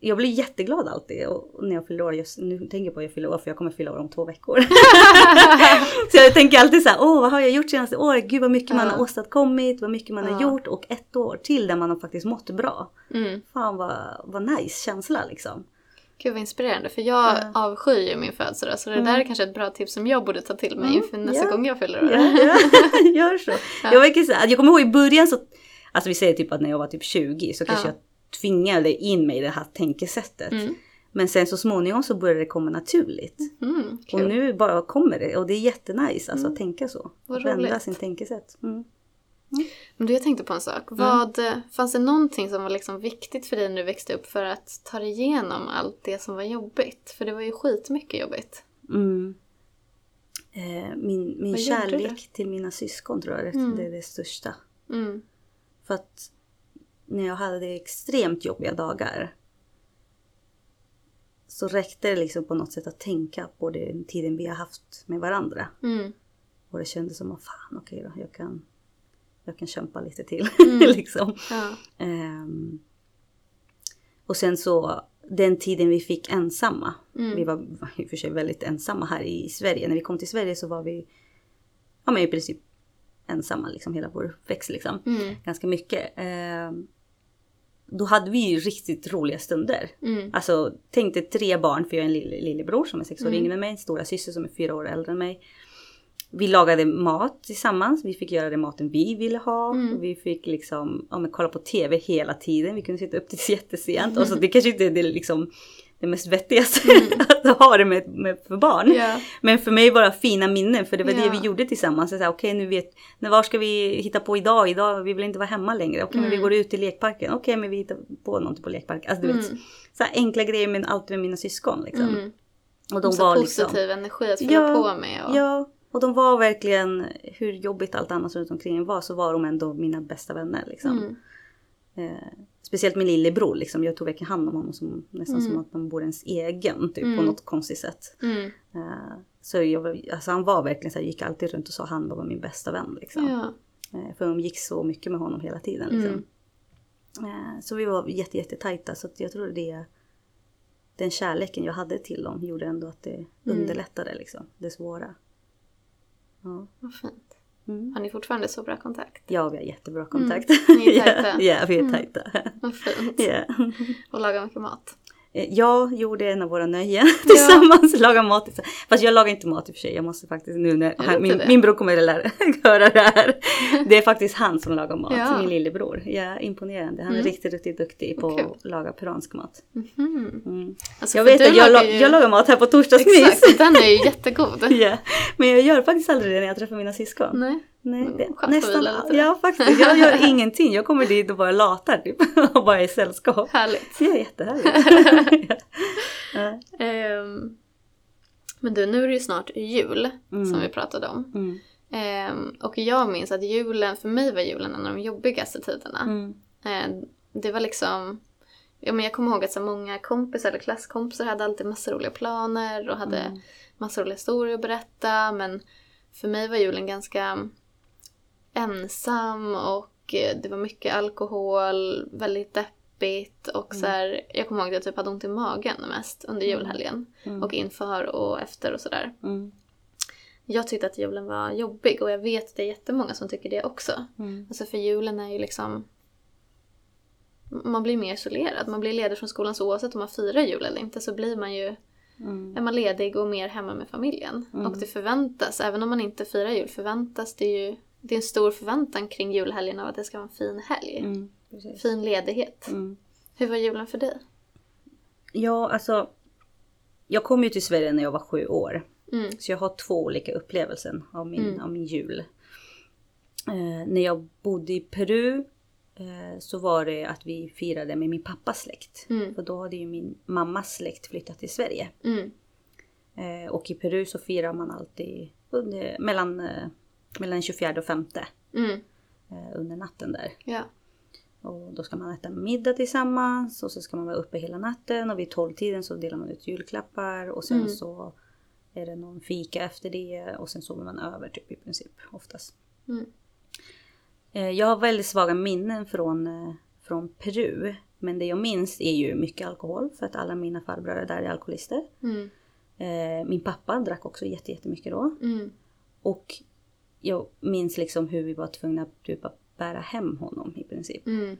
jag blir jätteglad alltid och när jag fyller år. Just, nu tänker jag på att jag fyller år för jag kommer fylla år om två veckor. [laughs] så jag tänker alltid så här, åh vad har jag gjort senaste året? Gud vad mycket man Ja. har åstadkommit, vad mycket man har Ja. gjort och ett år till där man har faktiskt mått bra. Mm. Fan vad, vad nice känsla liksom. Gud vad inspirerande för jag Ja. avskyr ju min födelsedag så det Mm. där är kanske ett bra tips som jag borde ta till mig Mm, inför nästa ja. gång jag fyller år. Ja. [laughs] Gör så. Ja. Jag, verkar jag kommer ihåg i början så, alltså vi säger typ att när jag var typ 20 så kanske Ja. jag tvingade in mig i det här tänkesättet. Mm. Men sen så småningom så började det komma naturligt. Mm, Och nu bara kommer det och det är jättenice alltså Mm. att tänka så. Vad Vända roligt. sin tänkesätt. Mm. Men du, jag tänkte på en sak. Vad, Fanns det någonting som var liksom viktigt för dig när du växte upp för att ta dig igenom allt det som var jobbigt? För det var ju skitmycket jobbigt. Mm. Eh, min min Vad kärlek till mina syskon tror jag det, Mm. är det största. Mm. För att när jag hade extremt jobbiga dagar så räckte det liksom på något sätt att tänka på den tiden vi har haft med varandra. Mm. Och det kändes som att fan okej då, jag kan, jag kan kämpa lite till. [laughs] Mm. liksom. Ja. Ehm, och sen så den tiden vi fick ensamma. Mm. Vi var i och för sig väldigt ensamma här i Sverige. När vi kom till Sverige så var vi ja, men i princip ensamma liksom hela vår uppväxt liksom. Mm. Ganska mycket. Ehm, då hade vi riktigt roliga stunder. Mm. Alltså tänk dig tre barn, för jag är en lill- lillebror som är sex år Mm. yngre än mig, en stora syster som är fyra år äldre än mig. Vi lagade mat tillsammans, vi fick göra den maten vi ville ha. Mm. Vi fick liksom ja, men kolla på TV hela tiden, vi kunde sitta upp till jättesent. Och så det kanske inte är det, liksom, det mest vettigaste [laughs] att ha det med, med för barn. Mm. Ja. Men för mig var det fina minnen för det var Ja. det vi gjorde tillsammans. Okej nu vet, när, var ska vi hitta på idag? Idag vi vill inte vara hemma längre. Okej men vi Mm. går ut till lekparken. Okej men vi hittar på någonting på lekparken. Alltså du vet, Mm. så enkla grejer men alltid med mina syskon liksom. Mm. Och de så var positiv liksom, energi att fylla Ja, på med. Och... ja, och de var verkligen, hur jobbigt allt annat runt omkring var så var de ändå mina bästa vänner liksom. Mm. Eh, speciellt min lillebror liksom, jag tog verkligen hand om honom som, nästan som Mm. att man vore ens egen typ på Mm. något konstigt sätt. Mm. Eh, så jag, alltså han var verkligen så här, gick alltid runt och sa han var min bästa vän liksom. Ja. Eh, för de gick så mycket med honom hela tiden liksom. Eh, så vi var jätte, jätte tajta så jag tror det den kärleken jag hade till dem gjorde ändå att det Mm. underlättade liksom, det svåra. Ja. Vad fint. Mm. Har ni fortfarande så bra kontakt? Ja, vi har jättebra kontakt. Ni är tajta. ja, [laughs] ja, vi är Mm. tajta. Vad fint. Ja. Och laga mycket mat. Eh, Jag gjorde en av våra nöjen [laughs] tillsammans, laga mat. Fast jag lagar inte mat i och för sig, jag måste faktiskt nu när han, min, min bror kommer att lära, [laughs] höra det här. Det är faktiskt han som lagar mat, Ja. min lillebror. Ja, imponerande. Han är Mm. riktigt, riktigt duktig på Kul. att laga peruansk mat. Mhm. Mm. Alltså, Jag vet att jag, lagar la, ju- jag lagar mat här på torsdagsmys. Exakt, den är ju [laughs] jättegod. ja. Men jag gör faktiskt aldrig det när jag träffar mina syskon. Nej. Nej, Mm, det, nästan, ja faktiskt. Jag gör ingenting. Jag kommer dit och bara latar typ. [laughs] Och bara är i sällskap. Härligt. Är jättehärligt. [laughs] ja. Ehm, men du, nu är det ju snart jul Mm. som vi pratade om. Mm. Ehm, och jag minns att julen, för mig var julen en av de jobbigaste tiderna. Mm. Ehm, det var liksom, ja, men jag kommer ihåg att så många kompisar eller klasskompisar hade alltid massa roliga planer och hade Mm. massa roliga historier att berätta. Men för mig var julen ganska ensam och eh, det var mycket alkohol, väldigt deppigt och så här, jag kommer ihåg att jag typ hade ont i magen mest under julhelgen. Mm. Och inför och efter och sådär. Mm. Jag tyckte att julen var jobbig och jag vet att det är jättemånga som tycker det också. Mm. Alltså för julen är ju liksom... Man blir mer isolerad. Man blir ledig från skolan så oavsett om man firar jul eller inte så blir man ju Mm. är man ledig och mer hemma med familjen. Mm. Och det förväntas, även om man inte firar jul, förväntas det ju det är en stor förväntan kring julhelgen av att det ska vara en fin helg. Mm. Fin ledighet. Mm. Hur var julen för dig? Ja, alltså. Jag kom ju till Sverige när jag var sju år. Mm. Så jag har två olika upplevelser av min, Mm. av min jul. Eh, när jag bodde i Peru eh, så var det att vi firade med min pappas släkt. Mm. För då hade ju min mammas släkt flyttat till Sverige. Mm. Eh, och i Peru så firar man alltid under, mellan, eh, mellan 24 och 5 Mm. eh, under natten där. Ja. Och då ska man äta middag tillsammans och så ska man vara uppe hela natten och vid tolvtiden så delar man ut julklappar och sen Mm. så är det någon fika efter det och sen sover man över typ i princip oftast. Mm. Eh, Jag har väldigt svaga minnen från, eh, från Peru. Men det jag minns är ju mycket alkohol för att alla mina farbröder där är alkoholister. Mm. Min pappa drack också jätte- jättemycket då. Mm. Och jag minns liksom hur vi var tvungna typ att bära hem honom i princip. Mm.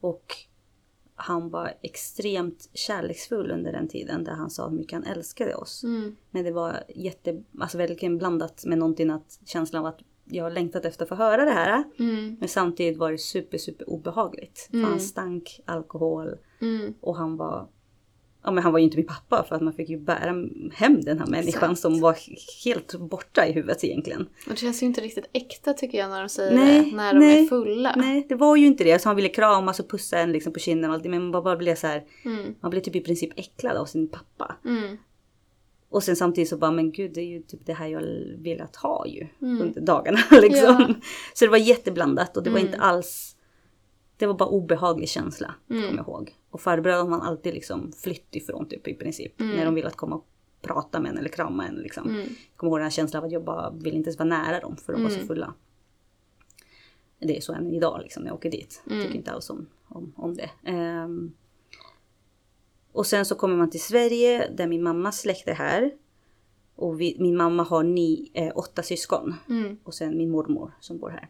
Och han var extremt kärleksfull under den tiden där han sa hur mycket han älskade oss. Mm. Men det var jätte, alltså verkligen blandat med någonting att känslan av att jag har längtat efter att få höra det här. Mm. Men samtidigt var det super, super obehagligt. Mm. han stank alkohol Mm. och han var... Ja men han var ju inte min pappa för att man fick ju bära hem den här människan Exakt. som var helt borta i huvudet egentligen. Och det känns ju inte riktigt äkta tycker jag när de säger Nej, det. När de nej, är fulla. Nej, det var ju inte det. Så han ville kramas och pussa en liksom på kinden och allt. Men man bara blev så här, Mm. man blev typ i princip äcklad av sin pappa. Mm. Och sen samtidigt så bara, men gud det är ju typ det här jag velat ha ju Mm. under dagarna [laughs] liksom. Ja. Så det var jätteblandat och det var Mm. inte alls, det var bara obehaglig känsla, Mm. kommer jag ihåg. Och farbröder har man alltid liksom flytt ifrån typ i princip. Mm. När de vill att komma och prata med en eller krama en liksom. Mm. Jag kommer ihåg den här känslan av att jag bara vill inte ens vara nära dem för de var så Mm. fulla. Det är så än idag liksom när jag åker dit. Mm. tycker inte alls om, om, om det. Ehm, och sen så kommer man till Sverige där min mammas släkt är här. Och vi, min mamma har ni, eh, åtta syskon. Mm. Och sen min mormor som bor här.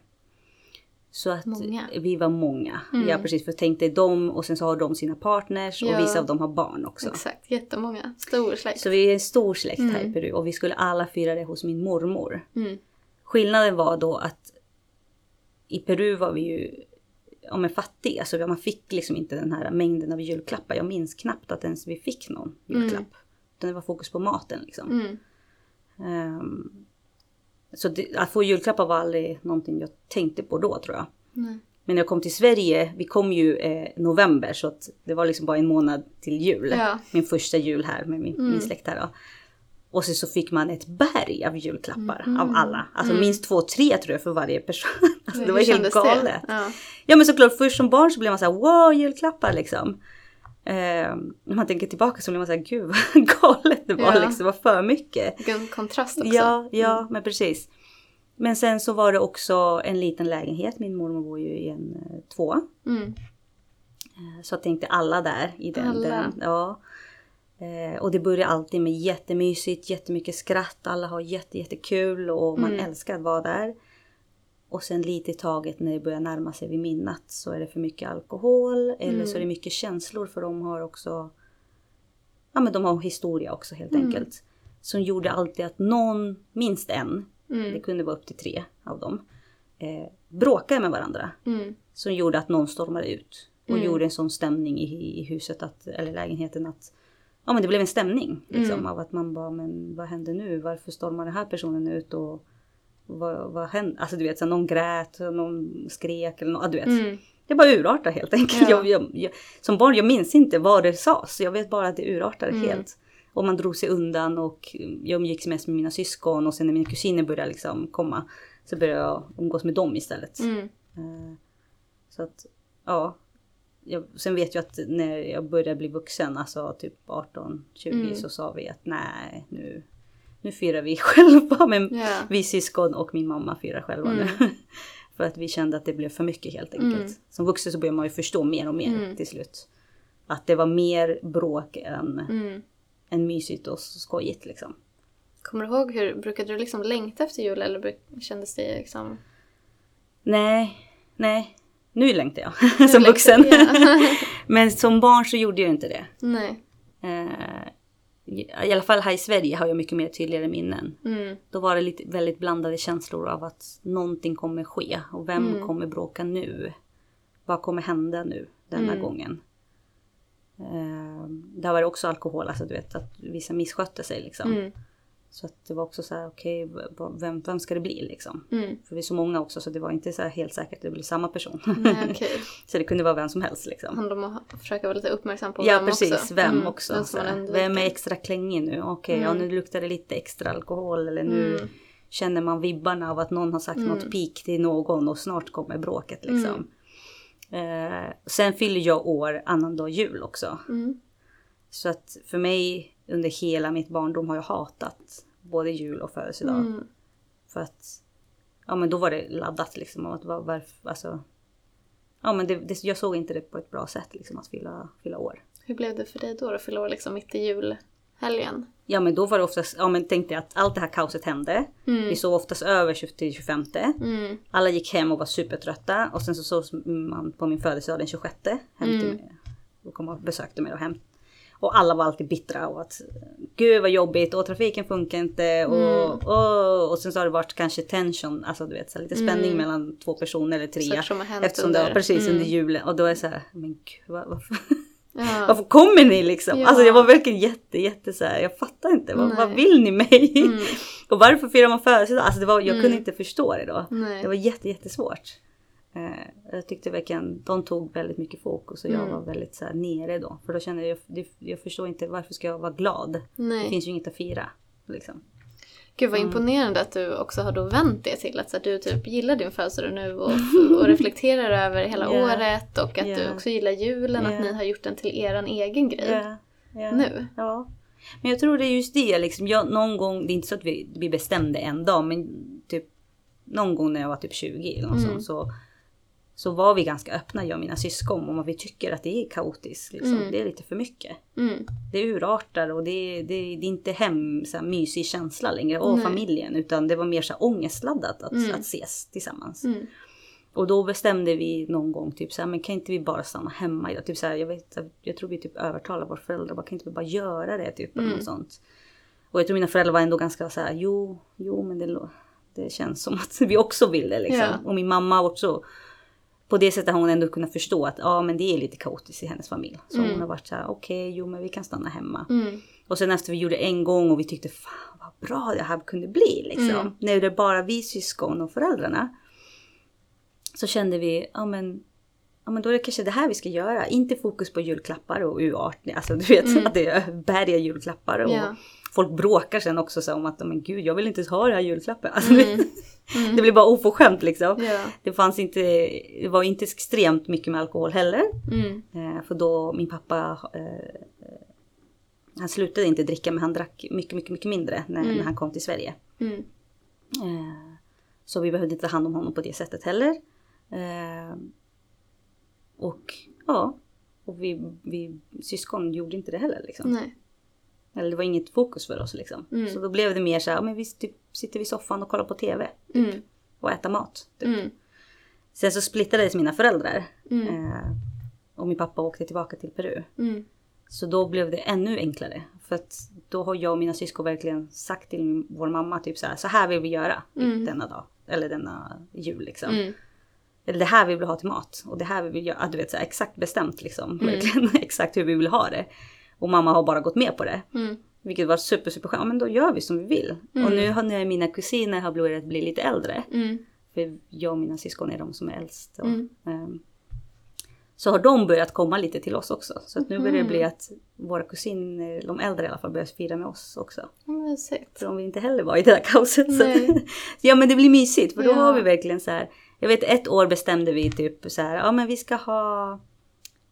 Så att Många. vi var många. Mm. Ja precis, för tänk dig dem och sen så har de sina partners Ja. och vissa av dem har barn också. Exakt, jättemånga. Stor släkt. Så vi är en stor släkt här i Mm. Peru och vi skulle alla fira det hos min mormor. Mm. Skillnaden var då att i Peru var vi ju ja, men fattiga så man fick liksom inte den här mängden av julklappar. Jag minns knappt att ens vi fick någon julklapp. Mm. Utan det var fokus på maten liksom. Mm. Så det, att få julklappar var aldrig någonting jag tänkte på då tror jag. Nej. Men när jag kom till Sverige, vi kom ju eh, november så att det var liksom bara en månad till jul. Ja. Min första jul här med min, Mm. min släkt här då. Och så, så fick man ett berg av julklappar Mhm. av alla. Alltså Mm. minst två, tre tror jag för varje person. [laughs] Alltså, det var helt galet. Ja. Ja men såklart först som barn så blev man så här wow julklappar liksom. Eh, när man tänker tillbaka så blir man så här gud vad [laughs] galet det var Ja. liksom. Det var för mycket. Vilken kontrast också. Ja, ja men precis. Men sen så var det också en liten lägenhet. Min mormor bor ju i en eh, tvåa. Mm. Eh, Så jag tänkte alla där i den. Alla. den ja. Eh, Och det börjar alltid med jättemysigt, jättemycket skratt. Alla har jätte, jättekul och man Mm. älskar att vara där. Och sen lite i taget när det börjar närma sig vid midnatt så är det för mycket alkohol eller Mm. så är det mycket känslor för de har också Ja men de har historia också helt Mm. enkelt. Som gjorde alltid att någon, minst en, det Mm. kunde vara upp till tre av dem, eh, bråkade med varandra. Mm. Som gjorde att någon stormade ut. Och Mm. gjorde en sån stämning i, i huset, att, eller lägenheten att Ja men det blev en stämning liksom, Mm. av att man bara, men vad hände nu? Varför stormar den här personen ut? Och vad, vad hände? Alltså du vet, så någon grät, någon skrek eller något, du vet. Mm. Det bara urartade helt enkelt. Ja. Jag, jag, jag, som barn, jag minns inte vad det sades. Jag vet bara att det urartade Mm. helt. Och man drog sig undan och jag umgicks mest med mina syskon och sen när mina kusiner började liksom komma så började jag umgås med dem istället. Mm. Eh, Så att, ja. Jag, sen vet jag att när jag började bli vuxen, alltså typ 18-20 Mm. så sa vi att nej nu, nu firar vi [laughs] själva. Men Ja. vi syskon och min mamma firar själva Mm. nu. [laughs] för att vi kände att det blev för mycket helt enkelt. Mm. Som vuxen så börjar man ju förstå mer och mer Mm. till slut. Att det var mer bråk än, Mm. än mysigt och skojigt liksom. Kommer du ihåg hur, brukade du liksom längta efter jul eller kändes det liksom... Nej, nej. Nu längtar jag [laughs] Nu som längtar- vuxen. Ja. Men som barn så gjorde jag inte det. Nej. Eh, i alla fall här i Sverige har jag mycket mer tydligare minnen. Mm. Då var det lite, väldigt blandade känslor av att någonting kommer ske. Och vem Mm. kommer bråka nu? Vad kommer hända nu denna Mm. gången? Eh, där var det också alkohol, alltså du vet att vissa misskötte sig liksom. Mm. Så att det var också så här, okej, v- vem, vem ska det bli liksom? Mm. För vi är så många också så det var inte så här helt säkert att det blir samma person. Nej, [laughs] okej. så det kunde vara vem som helst liksom. Handlar om att försöka vara lite uppmärksam på Ja vem precis, också. vem Mm, också. Vem så vem är extra klängig nu? Okej, ja Mm. nu luktar det lite extra alkohol eller nu Mm. känner man vibbarna av att någon har sagt Mm. något pik till någon och snart kommer bråket liksom. Eh, sen fyller jag år annandag jul också. Mm. Så att för mig under hela mitt barndom har jag hatat både jul och födelsedag. Mm. För att ja men då var det laddat liksom. Att var, varför, alltså, ja men det, det, jag såg inte det på ett bra sätt liksom att fylla, fylla år. Hur blev det för dig då att fylla år liksom mitt i julhelgen? Ja men då var det oftast, ja men tänkte jag att allt det här kaoset hände. Mm. Vi sov oftast över 20 till 25. Mm. Alla gick hem och var supertrötta och sen så sågs man på min födelsedag den 26 hem till Mm. mig. Och kom och besökte mig och hem. Och alla var alltid bittra och att gud vad jobbigt och trafiken funkar inte och, Mm. och, och sen så har det varit kanske tension, alltså du vet så lite spänning Mm. mellan två personer eller tre. Som har Eftersom det var under- precis mm. under julen och då är det så här, men gud vad, varför, Ja. [laughs] varför kommer ni liksom? Ja. Alltså jag var verkligen jätte jätte så här, jag fattar inte, vad, vad vill ni mig? Mm. [laughs] och varför firar man födelsedag? Alltså det var, jag Mm. kunde inte förstå det då. Nej. Det var jätte, jättesvårt. Eh, jag tyckte verkligen, de tog väldigt mycket fokus och jag Mm. var väldigt så här nere då. För då kände jag, det- jag förstår inte varför ska jag vara glad? Det Nej. finns ju inget att fira. Liksom. Gud vad Mm. imponerande att du också har då vänt det till att så att du typ gillar din födelsedag nu och, [laughs] och reflekterar över hela Ja. året och att du Ja. också gillar julen, Ja. att ni har gjort den till eran egen grej nu. Ja. Men jag tror det är just det liksom. Jag, någon gång, det är inte så att vi, vi bestämde en dag men typ någon gång när jag var typ 20 eller något Mm. sånt, så, så var vi ganska öppna jag och mina syskon om att vi tycker att det är kaotiskt. Liksom. Mm. Det är lite för mycket. Mm. Det urartar och det, är- det, det är inte hem, så här, mysig känsla längre. Och familjen. Utan det var mer så här, ångestladdat att, Mm. att ses tillsammans. Mm. Och då bestämde vi någon gång typ så här, men kan inte vi bara stanna hemma idag? Typ så här, jag, vet, jag tror vi typ övertalade våra föräldrar, bara, kan inte vi bara göra det? Typ, eller Mm. något sånt. Och jag tror mina föräldrar var ändå ganska så här, jo, jo men det, det känns som att [laughs] vi också vill det liksom. Ja. Och min mamma också. På det sättet har hon ändå kunnat förstå att ja men det är lite kaotiskt i hennes familj. Så Mm. hon har varit så här, okej jo men vi kan stanna hemma. Mm. Och sen efter vi gjorde en gång och vi tyckte fan vad bra det här kunde bli liksom. Mm. När det bara vi syskon och föräldrarna. Så kände vi, ja men, ja men då är det kanske det här vi ska göra. Inte fokus på julklappar och urartning. Alltså du vet Mm. [laughs] att det är berga julklappar. Och Ja. Folk bråkar sen också så om att, men gud jag vill inte ha det här julklappen. Alltså, Mm. [laughs] Mm. Det blir bara oförskämt liksom. Ja. Det fanns inte, det var inte extremt mycket med alkohol heller. Mm. Eh, för då min pappa, eh, han slutade inte dricka men han drack mycket, mycket, mycket mindre när, Mm. när han kom till Sverige. Mm. Eh, så vi behövde inte ta hand om honom på det sättet heller. Eh, och ja, och vi, vi syskon gjorde inte det heller liksom. Nej. Eller det var inget fokus för oss liksom. Mm. Så då blev det mer så här, men vi typ, sitter vid soffan och kollar på TV Mm. och äter mat. Typ. Mm. Sen så splittades mina föräldrar. Mm. Eh, och min pappa åkte tillbaka till Peru. Mm. Så då blev det ännu enklare. För att då har jag och mina syskon verkligen sagt till vår mamma typ så här, så här vill vi göra Mm. denna dag. Eller denna jul liksom. Mm. Eller det här vill vi ha till mat. Och det här vill vi göra. Ja, Du vet så här, exakt bestämt liksom. Mm. Verkligen [laughs] exakt hur vi vill ha det. Och mamma har bara gått med på det. Mm. Vilket var super super skönt. Ja men då gör vi som vi vill. Mm. Och nu har när mina kusiner har börjat bli lite äldre. Mm. För jag och mina syskon är de som är äldst. Och, Mm. ehm, så har de börjat komma lite till oss också. Så att nu börjar det bli att våra kusiner, de äldre i alla fall, börjar fira med oss också. Mysigt. För de vill inte heller vara i det där kaoset. [laughs] Ja men det blir mysigt för då Ja. har vi verkligen så här. Jag vet ett år bestämde vi typ så här, ja men vi ska ha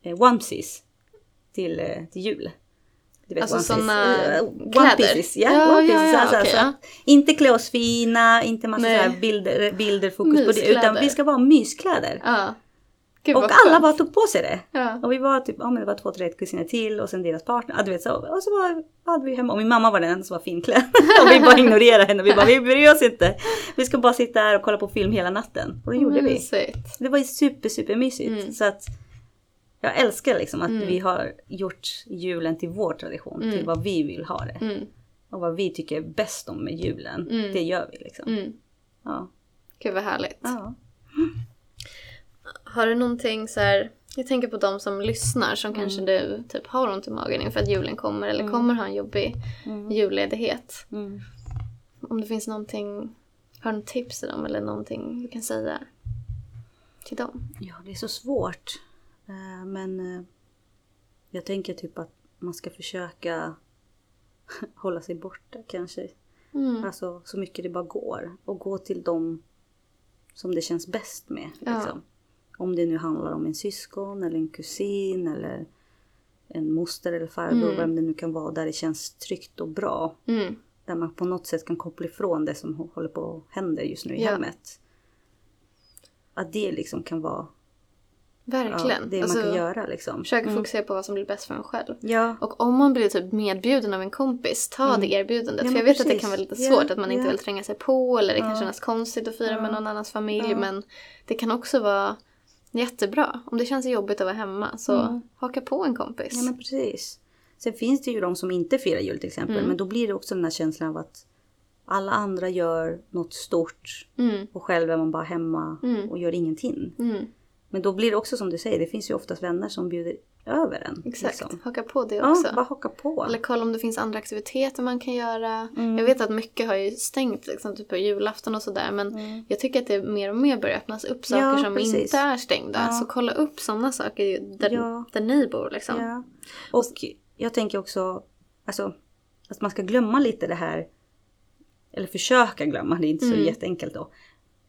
eh, onesies till, eh, till jul. Du vet, Alltså Eh, kläder? One pieces, ja. Ja, one ja, pieces, ja, så här, så här, okej, så ja. att Inte klä oss fina, inte massa så Nej. här bilder, bilder fokus på det. Utan Myskläder. vi ska vara myskläder. Ja. Gud, Och alla bara tog på sig det. Ja. Och vi var typ, ja men det var två, tre kusiner till och sen deras partner. Ja, du vet så. Och så var, hade vi hemma och min mamma var den enda som var finklädd. [laughs] och vi bara [laughs] ignorerade henne. Vi bara, vi bryr oss inte. Vi ska bara sitta här och kolla på film hela natten. Och det gjorde vi. Mysigt. Det var super, super mysigt. Mm. Så att jag älskar liksom att Mm. vi har gjort julen till vår tradition, Mm. till vad vi vill ha det. Mm. Och vad vi tycker är bäst om med julen, Mm. det gör vi liksom. Mm. Ja. Gud vad härligt. Ja. Har du någonting så här, jag tänker på de som lyssnar som kanske du typ har ont i magen inför att julen kommer eller kommer ha en jobbig Mm. julledighet. Mm. Om det finns någonting, har du något tips till dem eller någonting du kan säga till dem? ja, det är så svårt. Eh, Men eh, jag tänker typ att man ska försöka [laughs] hålla sig borta kanske. Mm. Alltså så mycket det bara går. Och gå till dem som det känns bäst med. Ja. Liksom. Om det nu handlar om en syskon eller en kusin eller en moster eller farbror. Mm. Vem det nu kan vara. Där det känns tryggt och bra. Mm. Där man på något sätt kan koppla ifrån det som håller på att hända just nu i Ja. hemmet. Att det liksom kan vara Verkligen. ja, det Alltså, man kan göra liksom. Försök Mm. fokusera på vad som blir bäst för en själv. Ja, Och om man blir typ medbjuden av en kompis, ta Mm. det erbjudandet. Ja, för jag vet att det precis. kan vara lite svårt, att man inte vill tränga sig på eller det kan kännas konstigt att fira med någon annans familj. Men det kan också vara jättebra. Om det känns jobbigt att vara hemma, så Mm. haka på en kompis. ja men precis. Sen finns det ju de som inte firar jul till exempel. Mm. Men då blir det också den här känslan av att alla andra gör något stort Mm. och själv är man bara hemma Mm. och gör ingenting. Men då blir det också som du säger, det finns ju oftast vänner som bjuder över en. Exakt, liksom. haka på det Ja, också. bara haka på. Eller kolla om det finns andra aktiviteter man kan göra. Mm. Jag vet att mycket har ju stängt liksom, typ på julafton och sådär. Men Mm. jag tycker att det mer och mer börjar öppnas upp saker Ja, som precis. inte är stängda. Ja. Så kolla upp sådana saker där, Ja. där ni bor liksom. Ja. Och jag tänker också alltså, att man ska glömma lite det här, eller försöka glömma, det är inte så Mm. jätteenkelt då.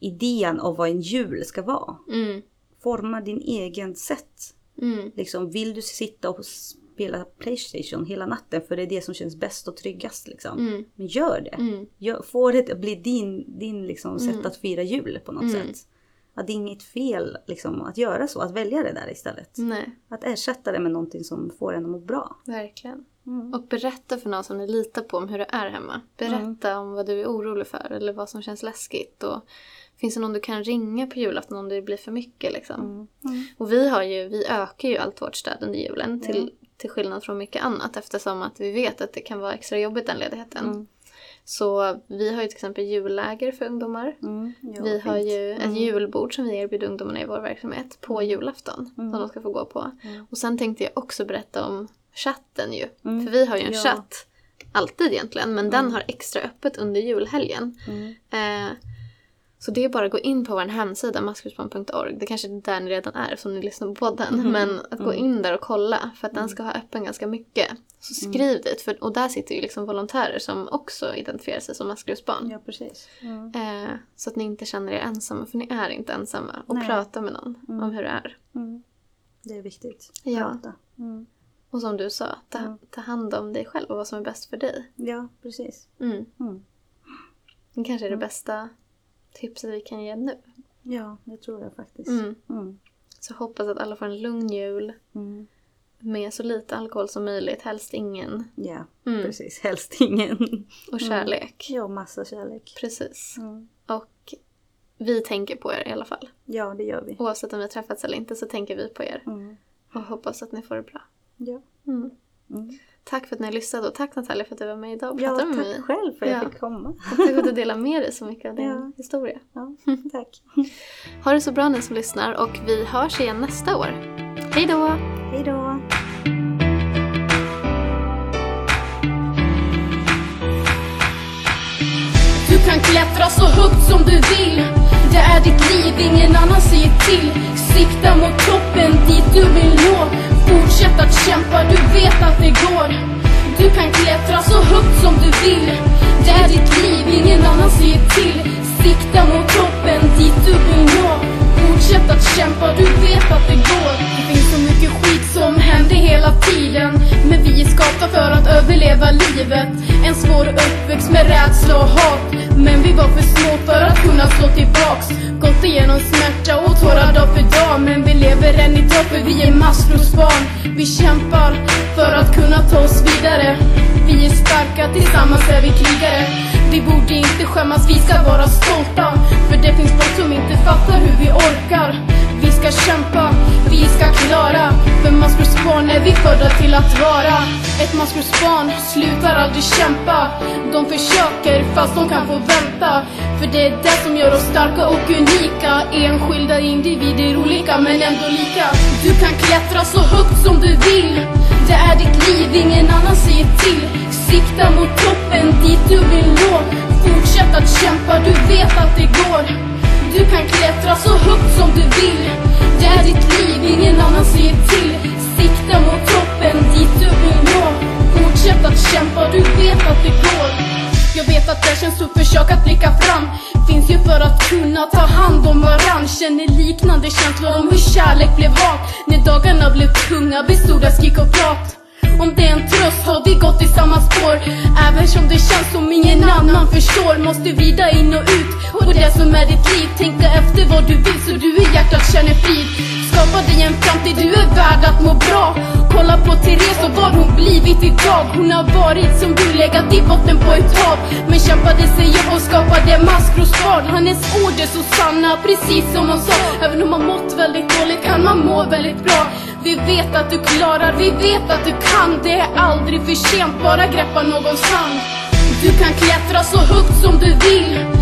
Idén av vad en jul ska vara. Mm. Forma din egen sätt. Mm. Liksom, vill du sitta och spela Playstation hela natten för det är det som känns bäst och tryggast. Liksom. Mm. Men gör det. Mm. Gör, få det att bli din, din liksom, Mm. sätt att fira jul på något Mm. sätt. Att det är inget fel liksom, att göra så, att välja det där istället. Nej, Att ersätta det med någonting som får en att må bra. verkligen. Mm. Och berätta för någon som ni litar på om hur det är hemma. Berätta om vad du är orolig för eller vad som känns läskigt. Och finns det någon du kan ringa på julafton om det blir för mycket liksom? Mm. Mm. Och vi, har ju, vi ökar ju allt vårt stöd under julen till, till skillnad från mycket annat eftersom att vi vet att det kan vara extra jobbigt den ledigheten. Mm. Så vi har ju till exempel julläger för ungdomar. Mm. Ja, vi har fint. ju ett Mm. julbord som vi erbjuder ungdomarna i vår verksamhet på julafton. Mm. Som de ska få gå på. Mm. Och sen tänkte jag också berätta om chatten ju. Mm. För vi har ju en Ja. chatt. Alltid egentligen. Men den har extra öppet under julhelgen. Mm. Eh, så det är bara att gå in på vår hemsida, maskrosbarn.org. Det kanske är där ni redan är som ni lyssnar på podden. Mm. Men att gå Mm. in där och kolla för att den ska ha öppen ganska mycket. Så skriv dit, för, och där sitter ju liksom volontärer som också identifierar sig som maskrosbarn. Ja, precis. Mm. Eh, så att ni inte känner er ensamma, för ni är inte ensamma. Och Nej. prata med någon Mm. om hur det är. Mm. Det är viktigt. Ja. Mm. Och som du sa, ta, Mm. ta hand om dig själv och vad som är bäst för dig. Ja, precis. Mm. Mm. Det kanske är det bästa tipset vi kan ge nu. Ja, det tror jag faktiskt. Mm. Mm. Så hoppas att alla får en lugn jul Mm. med så lite alkohol som möjligt, helst ingen. Ja, Mm. precis. Helst ingen. Och kärlek. Ja, massa kärlek. Precis. Mm. Och vi tänker på er i alla fall. Ja, det gör vi. Oavsett om vi träffats eller inte så tänker vi på er. Mm. Och hoppas att ni får det bra. Ja. Mm. Tack för att ni lyssnade och tack Natalia för att du var med idag och ja, pratade med tack mig. själv för att jag Ja. fick komma. [laughs] Och tack för att du delar med dig så mycket av din Ja. historia. Ja, [laughs] tack. Ha det så bra ni som lyssnar och vi hörs igen nästa år. Hej då! Hej då. Du kan klättra så högt som du vill Det är ditt liv, ingen annan säger till Sikta mot toppen, dit du vill nå. Fortsätt att kämpa, du vet att det går. Du kan klättra så högt som du vill. Det är ditt liv, ingen annan säger till. Sikta mot toppen, dit du vill nå. Fortsätt att kämpa, du vet att det går. Det finns så mycket skit som händer hela tiden. Men vi är skapta för att överleva livet. En svår uppväxt med rädsla och hat. Men vi var för små för att kunna slå tillbaks. Gått igenom smärta och tårar dag för dag. Men vi lever än idag för vi är maskrosbarn. Vi kämpar för att kunna ta oss vidare. Vi är starka, tillsammans är vi krigare. Vi borde inte skämmas, vi ska vara stolta. För det finns folk som inte fattar hur vi orkar. Vi ska kämpa, vi ska klara. För maskrosbarn är vi födda till att vara. Ett maskrosbarn slutar aldrig kämpa. De försöker fast de kan få vänta. För det är det som gör oss starka och unika. Enskilda individer olika men ändå lika. Du kan klättra så högt som du vill. Det är ditt liv, kunna ta hand om varann. Känner liknande känslor om hur kärlek blev hat. När dagarna blev tunga bestod av skrik och prat. Om det är en tröst har vi gått i samma spår. Även som det känns som ingen annan förstår Måste vida in och ut. På det som är ditt liv Tänka efter vad du vill så du i hjärtat känner frid. Skapa dig en framtid, du är värd att må bra. Kolla på Therese och vad hon blivit idag. Hon har varit som du, legat i botten på ett hav Men kämpade sig upp och skapade maskrosbad Hennes ord är så sanna, precis som hon sa. Även om man mått väldigt dåligt kan man må väldigt bra. Vi vet att du klarar, vi vet att du kan. Det är aldrig för sent, bara greppa någons hand du kan klättra så högt som du vill.